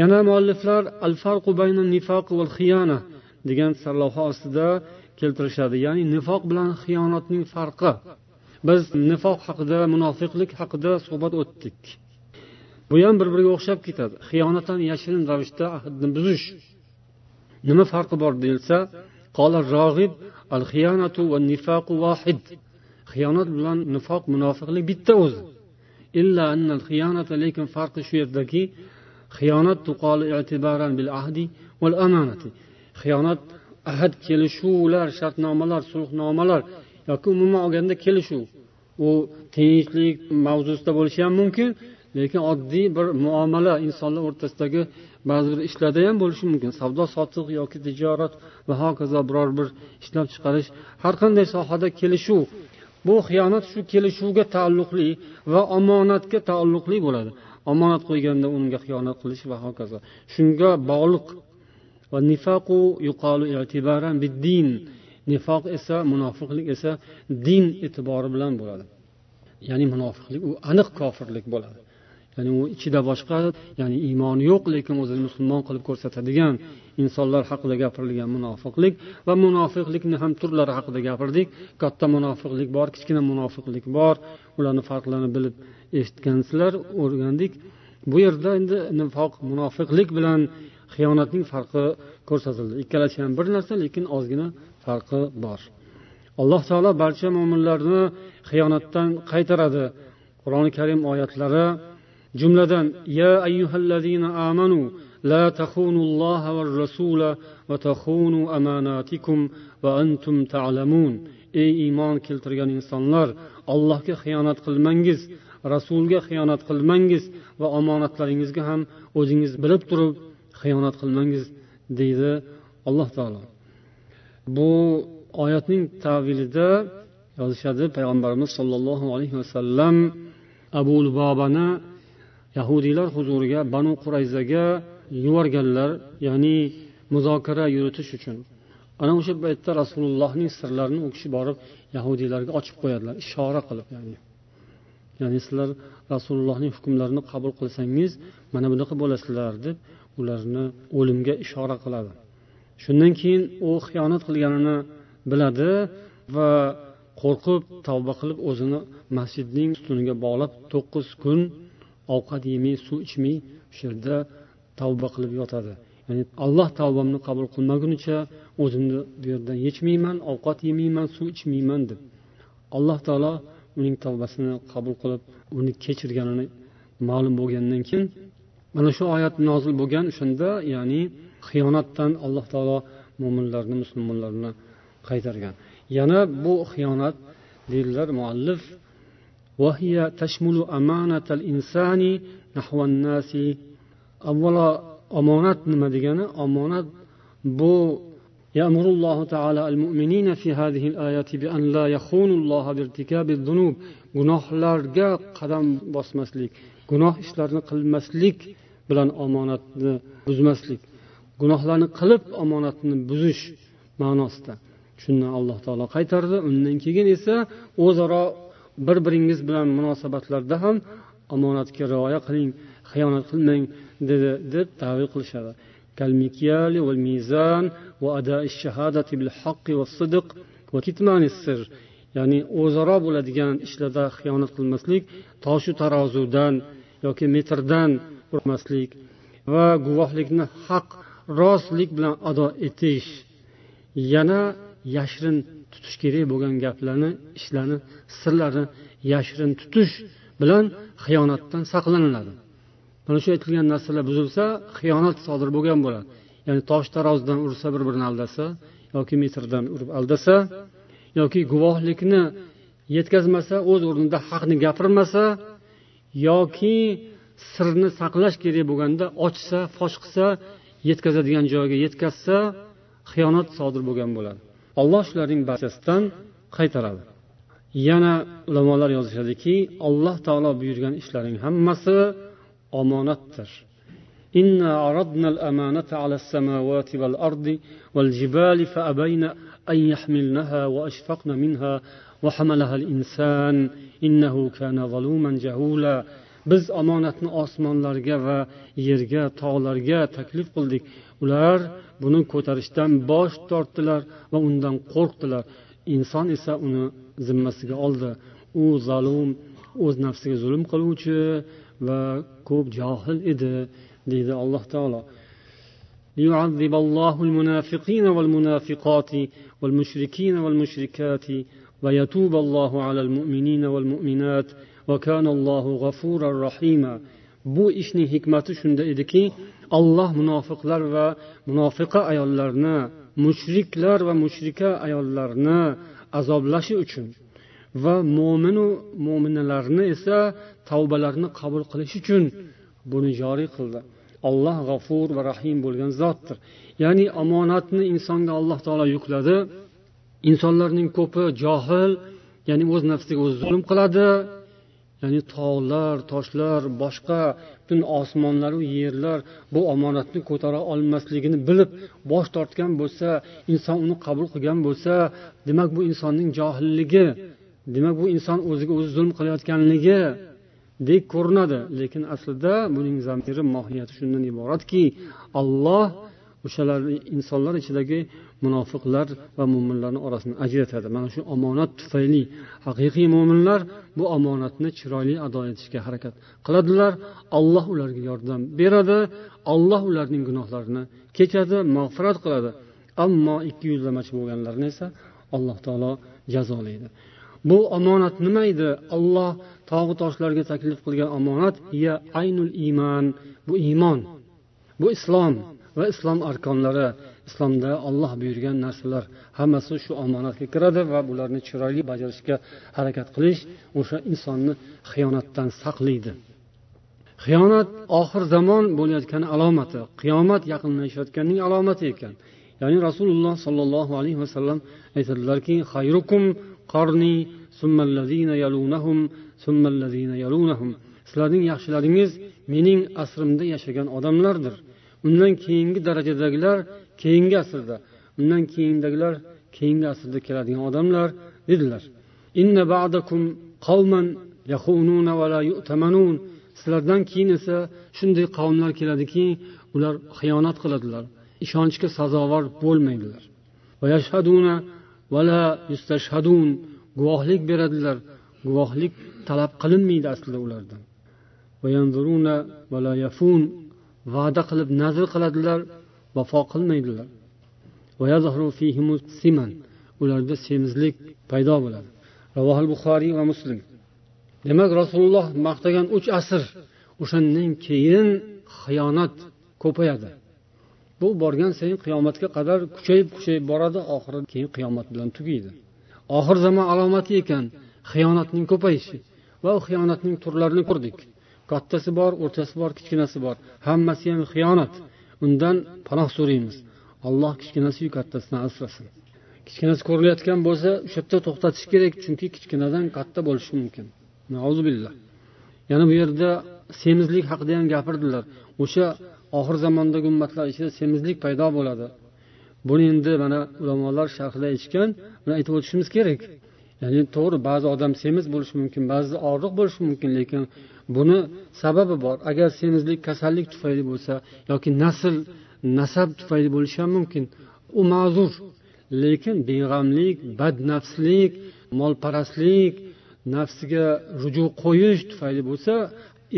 Yana mualliflar al farqu bayna nifaq val xiyana degan sarlavha ostida keltirishadi. Ya'ni nifoq bilan xiyonatning farqi. Biz nifoq haqida munofiqlik haqida suhbat o'tdik. Bu ham bir biriga o'xshab ketadi. Xiyonatan yashirin ravishda ahdni buzish. Nima farqi bor deyilsa al xiyonatu va nifaqu vahid. Xiyonat bilan nifoq munofiqlik bitta o'zi. Illa annal xiyonata lekin farqi shu yerdaki xiyonat bil ahdi val amanati. Xiyonat ahd kelishuvlar shartnomalar sulhnomalar yoki umuman olganda kelishuv. U tinchlik mavzusida bo'lishi ham mumkin lekin oddiy bir muomala insonlar o'rtasidagi ba'zi bir ishlarda ham bo'lishi mumkin. Savdo sotiq yoki tijorat va hokazo biror bir ishlab chiqarish har qanday sohada kelishuv. Bu xiyonat shu kelishuvga taalluqli va omonatga taalluqli bo'ladi. Omonat qo'yganda unga xiyonat qilish va hokazo. Shunga bog'liq. Va nifaqu yuqalu i'tibaran biddin. Nifoq esa munofiqlik esa din e'tibori bilan bo'ladi. Ya'ni munofiqlik u aniq kofirlik bo'ladi. Ya'ni u ichida boshqa ya'ni iymoni yo'q lekin o'zini musulmon qilib ko'rsatadigan insonlar haqida gapirilgan munofiqlik va munofiqlikni ham turlari haqida gapirdik. Katta munofiqlik bor kichkina munofiqlik bor. Ularni farqlarini bilib eshitgansizlar o'rgandik. Bu yerda endi nifoq munofiqlik bilan xiyonatning farqi ko'rsatildi. Ikkalasi ham bir narsa lekin ozgina farqi bor. Alloh taolo barcha mo'minlarni xiyonatdan qaytaradi. Qur'oni karim oyatlari jumladan ya ayyuhallazina amanu la taxunulloha va rasula va taxunu amanatikum va antum ta'lamun. Ey iymon keltirgan insonlar allohga xiyonat qilmangiz rasulga xiyonat qilmangiz va omonatlaringizga ham o'zingiz bilib turib xiyonat qilmangiz deydi alloh taolo. Bu oyatning tavilida yozishadi payg'ambarimiz sollallohu alayhi vasallam abu lubobani yahudiylar huzuriga banu qurayzaga yuborganlar ya'ni muzokara yuritish uchun. Ana o'sha paytda rasulullohning sirlarini u kishi borib yahudiylarga ochib qo'yadilar ishora qilib ya'ni. Ya'ni sizlar rasulullohning hukmlarini qabul qilsangiz mana bunaqa bo'lasizlar deb ularni o'limga ishora qiladi. Shundan keyin u xiyonat qilganini biladi va qo'rqib tavba qilib o'zini masjidning ustuniga bog'lab to'qqiz kun ovqat yemay suv ichmay o'sha yerda tavba qilib yotadi. Ya'ni alloh tavbamni qabul qilmagunicha o'zimni bu yerdan yechmayman ovqat yemayman suv ichmayman deb alloh taolo uning tavbasini qabul qilib uni kechirganini ma'lum bo'lgandan keyin mana shu oyat nozil bo'lgan o'shanda ya'ni xiyonatdan alloh taolo mo'minlarni musulmonlarni qaytargan yana bu xiyonat deydilar muallif وهي تشمل أمانة الإنسان نحو الناس avvalo omonat nima degani omonat bu يأمر الله تعالى المؤمنين في هذه الآيات بأن لا يخونوا الله بارتكاب الذنوب gunohlarga qadam bosmaslik gunoh ishlarni qilmaslik bilan omonatni buzmaslik Gunohlarni qilib omonatni buzish ma'nosida. Shundan alloh taolo qaytardi. Undan keyin esa o'zaro bir biringiz bilan munosabatlarda ham omonatga rioya qiling xiyonat qilmang dedi deb tavil qilishadi. Ya'ni o'zaro bo'ladigan ishlarda xiyonat qilmaslik toshu tarozudan yoki metrdan urmaslik va guvohlikni haq rostlik bilan ado etish yana yashirin tutish kerak bo'lgan gaplarni ishlarni sirlarni yashirin tutish bilan xiyonatdan saqlaniladi. Mana shu aytilgan narsalar buzilsa xiyonat sodir bo'lgan bo'ladi. Ya'ni tosh tarozidan ursa bir birini aldasa yoki metrdan urib aldasa yoki guvohlikni yetkazmasa o'z o'rnida haqni gapirmasa yoki sirni saqlash kerak bo'lganda ochsa fosh qilsa yetkazadigan joyiga yetkazsa xiyonat sodir bo'lgan bo'ladi. Alloh shularning barchasidan qaytaradi. Yana ulamolar yozishadiki alloh taolo buyurgan ishlarning hammasi omonatdir. إنا عرضنا الأمانة على السماوات والأرض والجبال فأبين أن يحملنها وأشفقن منها وحملها الإنسان إنه كان ظلوما جهولا biz omonatni osmonlarga va yerga tog'larga taklif qildik ular buni ko'tarishdan bosh tortdilar va undan qo'rqdilar inson esa uni zimmasiga oldi u zalum o'z nafsiga zulm qiluvchi va ko'p johil edi deydi alloh taolo ليعذب الله المنافقين والمنافقات والمشركين والمشركات ويتوب الله على المؤمنين والمؤمنات bu ishning hikmati shunda ediki alloh munofiqlar va munofiqa ayollarni mushriklar va mushrika ayollarni azoblashi uchun va mo'minu mo'minalarni esa tavbalarni qabul qilish uchun buni joriy qildi. Alloh g'afur va rahim bo'lgan zotdir. Ya'ni omonatni insonga alloh taolo yukladi. Insonlarning ko'pi johil ya'ni o'z nafsiga o'zi zulm qiladi. Ya'ni tog'lar toshlar boshqa butun osmonlaru yerlar bu omonatni ko'tara olmasligini bilib bosh tortgan bo'lsa inson uni qabul qilgan bo'lsa demak bu insonning johilligi demak bu inson o'ziga o'zi zulm qilayotganligi dek ko'rinadi. Lekin aslida buning zamiri mohiyati shundan iboratki alloh o'shalar insonlar ichidagi munofiqlar va mo'minlarni orasini ajratadi. Mana shu omonat tufayli haqiqiy mo'minlar bu omonatni chiroyli ado etishga harakat qiladilar. Alloh ularga yordam beradi. Alloh ularning gunohlarini kechadi mag'firat qiladi. Ammo ikki yuzlamachi bo'lganlarni esa alloh taolo jazolaydi. Bu omonat nima edi? Olloh tog'u toshlarga taklif qilgan omonat ya aynul iymon bu iymon bu islom. Va islom arkonlari islomda olloh buyurgan narsalar hammasi shu omonatga kiradi va bularni chiroyli bajarishga harakat qilish o'sha insonni xiyonatdan saqlaydi. Xiyonat oxir zamon bo'layotgani alomati qiyomat yaqinlashayotganining alomati ekan. Ya'ni rasululloh sollallohu alayhi vasallam aytadilarki xayrukum qarni yalunahum yalunahum. Sizlarning yaxshilaringiz mening asrimda yashagan odamlardir. Undan keyingi darajadagilar keyingi asrda. Undan keyingidagilar keyingi asrda keladigan odamlar dedilar. Sizlardan keyin esa shunday qavmlar keladiki ular xiyonat qiladilar. Ishonchga sazovor bo'lmaydilar. Guvohlik beradilar. Guvohlik talab qilinmaydi aslida ulardan. Va'da qilib nazr qiladilar vafo qilmaydilar. ularda semizlik paydo bo'ladi. Ravohil buxoriy va muslim. Demak rasululloh maqtagan uch asr o'shandan keyin xiyonat ko'payadi. Bu borgan sayin qiyomatga qadar kuchayib kuchayib boradi oxiri keyin qiyomat bilan tugaydi. Oxir zamon alomati ekan xiyonatning ko'payishi va u xiyonatning turlarini ko'rdik. Kattasi bor o'rtasi bor kichkinasi bor. Hammasi ham xiyonat. Undan panoh so'raymiz. Alloh kichkinasiyu kattasidan asrasin. Kichkinasi ko'rilayotgan bo'lsa o'sha yerda to'xtatish kerak chunki kichkinadan katta bo'lishi mumkin. Yana bu yerda semizlik haqida ham gapirdilar. O'sha oxir zamondagi ummatlar ichida semizlik paydo bo'ladi. Buni endi mana ulamolar sharhida aytishgan buni aytib o'tishimiz kerak. Ya'ni to'g'ri ba'zi odam semiz bo'lishi mumkin ba'zi og'riq bo'lishi mumkin lekin buni sababi bor. Agar semizlik kasallik tufayli bo'lsa yoki nasl nasab tufayli bo'lishi ham mumkin. U ma'zur. Lekin beg'amlik badnafslik molparastlik nafsiga ruju qo'yish tufayli bo'lsa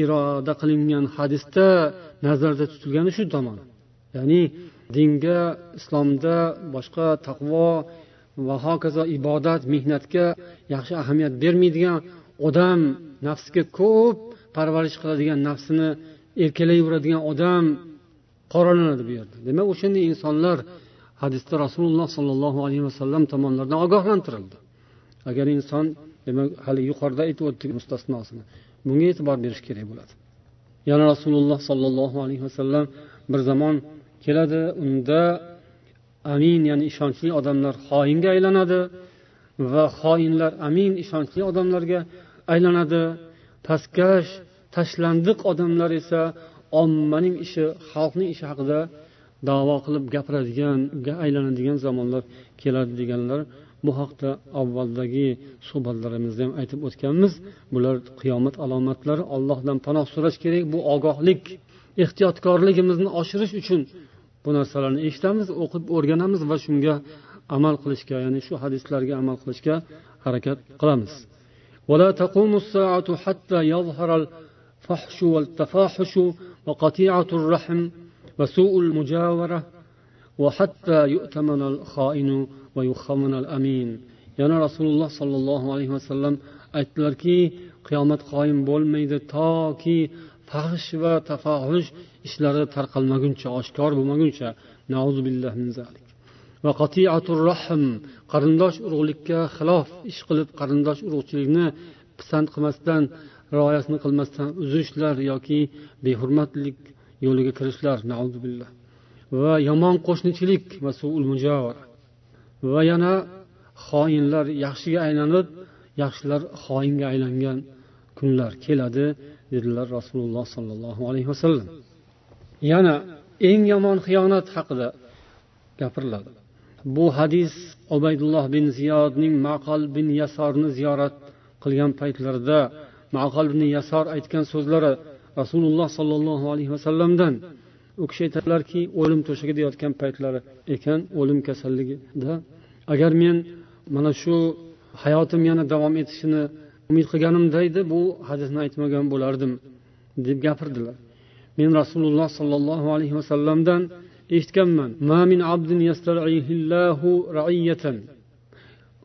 iroda qilingan hadisda nazarda tutilgani shu tomon. Ya'ni dinga islomda boshqa taqvo va hokazo ibodat mehnatga yaxshi ahamiyat bermaydigan odam nafsiga ko'p parvarish qiladigan nafsini erkalayveradigan odam qoralanadi bu yerda. Demak o'shanday insonlar hadisda rasululloh sollallohu alayhi vasallam tomonidan ogohlantirildi. Agar inson demak hali yuqorida aytib o'tdik mustasnosini bunga e'tibor berish kerak bo'ladi. Yana rasululloh sollallohu alayhi vasallam bir zamon keladi unda amin ya'ni ishonchli odamlar xoinga aylanadi va xoinlar amin ishonchli odamlarga aylanadi. Pastkash tashlandiq odamlar esa ommaning ishi xalqning ishi haqida davo qilib gapiradigan aylanadigan zamonlar keladi deganlar bu haqda avvaldagi suhbatlarimizda ham aytib o'tganmiz. Bular qiyomat alomatlari allohdan panoh so'rash kerak bu ogohlik ehtiyotkorligimizni oshirish uchun bu narsalarni eshitamiz o'qib o'rganamiz va shunga amal qilishga ya'ni shu hadislarga amal qilishga harakat qilamiz ولا تقوم الساعة حتى يظهر الفحش والتفاحش وقطيعة الرحم وسوء المجاورة وحتى يؤتمن الخائن ويخمن الأمين yana rasululloh sollallohu alayhi vasallam aytdilarki qiyomat qoyim bo'lmaydi toki fahsh va tafohush ishlari tarqalmaguncha oshkor bo'lmaguncha va qatiatur rahm qarindosh urug'likka xilof ish qilib qarindosh urug'chilikni pisand qilmasdan rioyasini qilmasdan uzishlar yoki behurmatlik yo'liga kirishlar billah. Va yomon qo'shnichilik va yana xoinlar yaxshiga aylanib yaxshilar xoinga aylangan kunlar keladi dedilar rasululloh sollallohu alayhi vasallam. Yana eng yomon xiyonat haqida gapiriladi. Bu hadis obaydulloh bin ziyodning maqol bin yasorni ziyorat qilgan paytlarida maqol bin yasor aytgan so'zlari rasululloh sollallohu alayhi vasallamdan u kishi aytadilarki o'lim to'shagida yotgan paytlari ekan o'lim kasalligida. Agar men mana shu hayotim yana davom etishini umid qilganimda edi bu hadisni aytmagan bo'lardim deb gapirdilar. Men rasululloh sollallohu alayhi vasallamdan eshitganman.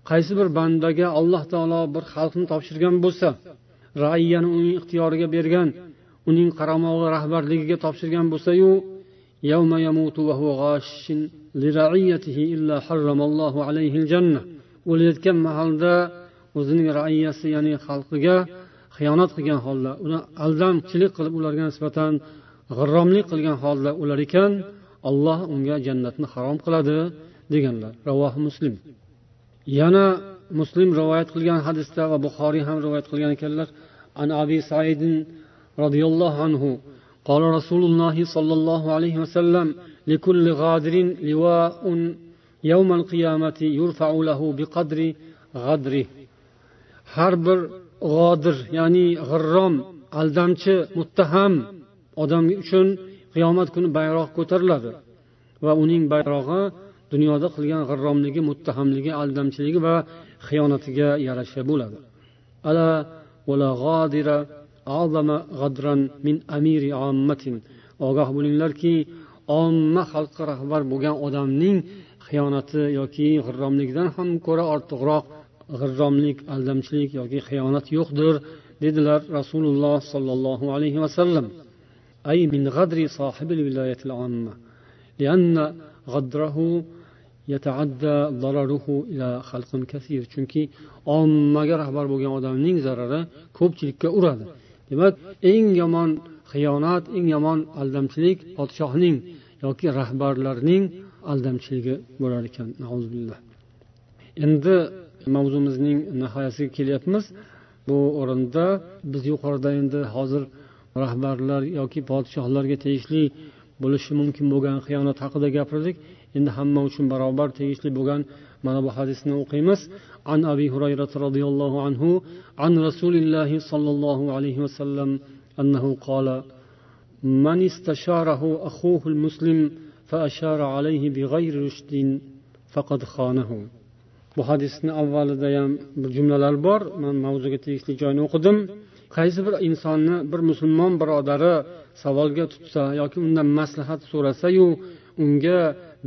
Qaysi bir bandaga alloh taolo bir xalqni topshirgan bo'lsa raiyani uning ixtiyoriga bergan uning qaramog'i rahbarligiga topshirgan bo'lsayu o'layotgan mahalda o'zining raiyasi ya'ni xalqiga xiyonat qilgan holda uni aldamchilik qilib ularga nisbatan g'irromlik qilgan holda o'lar ekan alloh unga jannatni harom qiladi deganlar ravohi muslim yana muslim rivoyat qilgan hadisda va buxoriy ham rivoyat qilgan ekanlar an abi saidin roziyallohu anhu قال رسول الله صلى الله عليه وسلم لكل غادر لواء يوم القيامة يرفع له بقدر غدره har bir g'odir ya'ni g'irrom aldamchi muttaham odam uchun qiyomat kuni bayroq ko'tariladi va uning bayrog'i dunyoda qilgan g'irromligi muttahamligi aldamchiligi va xiyonatiga yarasha bo'ladi. Ogoh bo'linglarki omma xalqqa rahbar bo'lgan odamning xiyonati yoki g'irromligidan ham ko'ra ortiqroq g'irromlik aldamchilik yoki xiyonat yo'qdir dedilar rasululloh sollallohu alayhi vasallam. أي من غدر صاحب الولاية العامة لأن غدره يتعدى ضرره إلى خلق كثير chunki ommaga rahbar bo'lgan odamning zarari ko'pchilikka uradi demak eng yomon xiyonat eng yomon aldamchilik podshohning yoki rahbarlarning aldamchiligi bo'lar ekan endi mavzumizning nihoyasiga kelyapmiz bu o'rinda biz yuqorida endi hozir rahbarlar yoki podshohlarga tegishli bo'lishi mumkin bo'lgan xiyonat haqida gapirdik endi hamma uchun barobar tegishli bo'lgan mana bu hadisni o'qiymiz عن أبي هريرة رضي الله عنه عن رسول الله صلى الله عليه وسلم أنه قال من استشاره أخوه المسلم فأشار عليه بغير رشد فقد خانه bu hadisni avvalida ham bir jumlalar bor man mavzuga tegishli joyini o'qidim Qaysi bir insonni bir musulmon birodari savolga tutsa yoki undan maslahat so'rasayu unga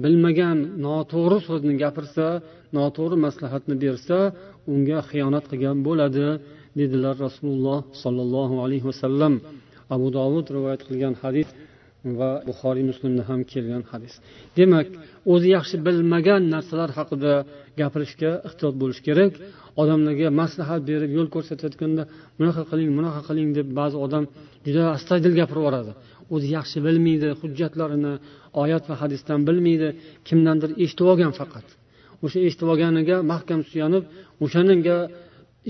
bilmagan noto'g'ri so'zni gapirsa noto'g'ri maslahatni bersa unga xiyonat qilgan bo'ladi dedilar rasululloh sollallohu alayhi vasallam. Abu dovud rivoyat qilgan hadis va buxoriy muslimda ham kelgan hadis. Demak o'zi yaxshi bilmagan narsalar haqida gapirishga ehtiyot bo'lish kerak. Odamlarga maslahat berib yo'l ko'rsatayotganda bunaqa qiling bunaqa qiling deb ba'zi odam juda astoydil gapirib yuboradi. O'zi yaxshi bilmaydi hujjatlarini oyat va hadisdan bilmaydi kimdandir eshitib olgan faqat. O'sha eshitib olganiga mahkam suyanib o'shanga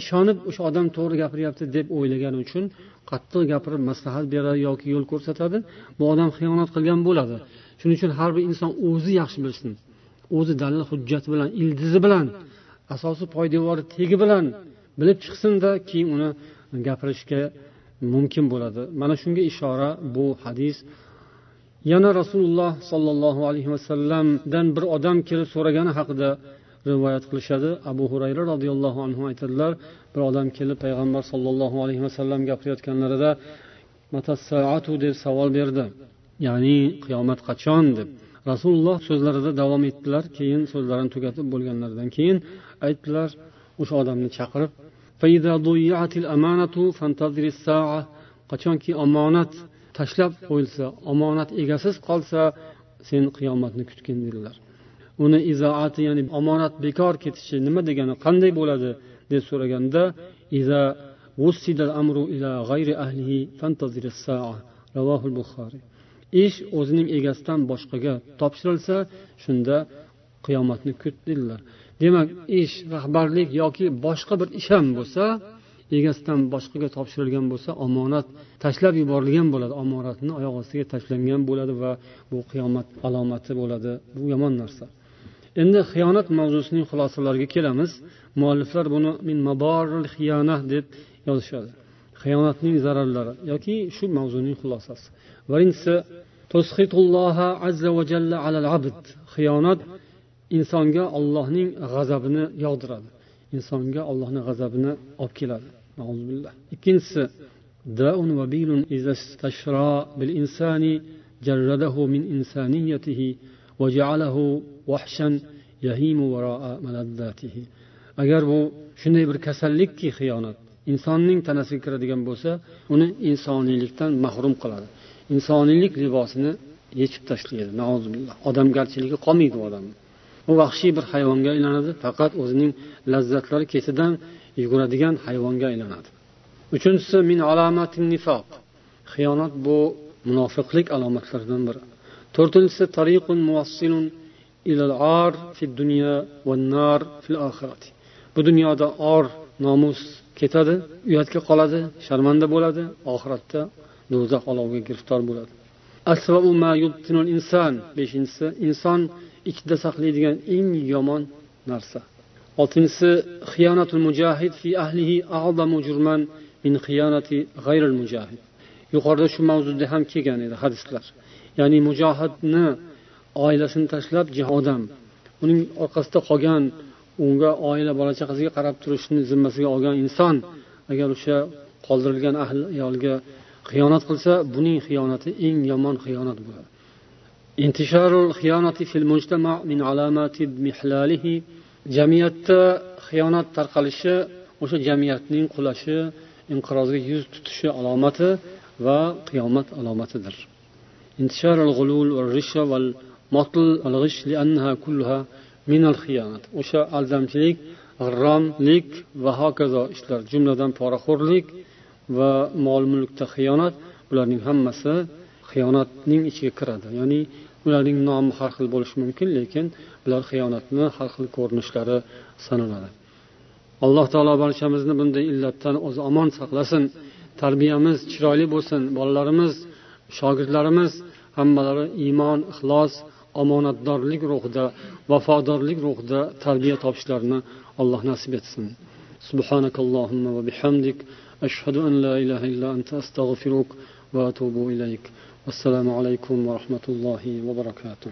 ishonib o'sha odam to'g'ri gapiryapti deb o'ylagani uchun qattiq gapirib maslahat beradi yoki yo'l ko'rsatadi. Bu odam xiyonat qilgan bo'ladi. Shuning uchun har bir inson o'zi yaxshi bilsin. O'zi dalil hujjat bilan ildizi bilan asosi poydevori tegi bilan bilib chiqsinda keyin uni gapirishga mumkin bo'ladi. Mana shunga ishora bu hadis. Yana rasululloh sollallohu alayhi vasallamdan bir odam kelib so'ragani haqida rivoyat qilishadi. Abu hurayra roziyallohu anhu aytadilar bir odam kelib payg'ambar sollallohu alayhi vasallam gapirayotganlarida deb savol berdi. Ya'ni qiyomat qachon deb. Rasululloh so'zlarida davom etdilar. Keyin so'zlarini tugatib bo'lganlaridan keyin aytdilar o'sha odamni chaqirib qachonki omonat tashlab qo'yilsa omonat egasiz qolsa sen qiyomatni kutgin dedilar. Uni izoati ya'ni omonat bekor ketishi nima degani qanday bo'ladi deb so'raganda ish o'zining egasidan boshqaga topshirilsa shunda qiyomatni kut dedilar demak ish rahbarlik yoki boshqa bir ish ham bo'lsa egasidan boshqaga topshirilgan bo'lsa omonat tashlab yuborilgan bo'ladi omonatni oyoq ostiga tashlangan bo'ladi va bu qiyomat alomati bo'ladi. Bu yomon narsa. endi xiyonat mavzusining xulosalariga kelamiz mualliflar buni min xiyona deb yozishadi xiyonatning zararlari yoki shu mavzuning xulosasi birinchisi xiyonat insonga ollohning g'azabini yog'diradi insonga ollohni g'azabini olib keladi ikkinchisi جرده من إنسانيته وجعله agar bu shunday bir kasallikki xiyonat insonning tanasiga kiradigan bo'lsa uni insoniylikdan mahrum qiladi. Insoniylik libosini yechib tashlaydi. Odamgarchiligi qolmaydi u odamni. U vahshiy bir hayvonga aylanadi faqat o'zining lazzatlari ketidan yuguradigan hayvonga aylanadi. Uchinchisi min alamatin nifoq xiyonat bu munofiqlik alomatlaridan biri. To'rtinchisi tariqun muvassilun ilal ar fi dunya va nar fil oxirati. Bu dunyoda or nomus ketadi uyatga qoladi sharmanda bo'ladi oxiratda do'zax oloviga giriftor bo'ladi. Beshinchisi inson ichida saqlaydigan eng yomon narsa. Oltinchisi xiyonatul mujahid fi ahlihi a'zamu jurman min xiyonati g'ayril mujahid. Yuqorida shu mavzuda ham kelgan edi hadislar. Ya'ni mujohidni oilasini tashlab odam. Uning orqasida qolgan unga oila bola chaqasiga qarab turishni zimmasiga olgan inson agar o'sha qoldirilgan ahli ayolga xiyonat qilsa buning xiyonati eng yomon xiyonat bo'ladi. Jamiyatda xiyonat tarqalishi o'sha jamiyatning qulashi inqirozga yuz tutishi alomati va qiyomat alomatidir. O'sha aldamchilik g'irromlik va hokazo ishlar jumladan poraxo'rlik va mol mulkda xiyonat bularning hammasi xiyonatning ichiga kiradi. Ya'ni ularning nomi har xil bo'lishi mumkin lekin bular xiyonatni har xil ko'rinishlari sanaladi. Alloh taolo barchamizni bunday illatdan o'zi omon saqlasin. Tarbiyamiz chiroyli bo'lsin. Bolalarimiz shogirdlarimiz hammalari iymon ixlos omonatdorlik ruhida vafodorlik ruhida tarbiya topishlarini alloh nasib etsin سبحانك اللهم وبحمدك أشهد أن لا إله إلا أنت أستغفرك وأتوب إليك والسلام عليكم ورحمة الله وبركاته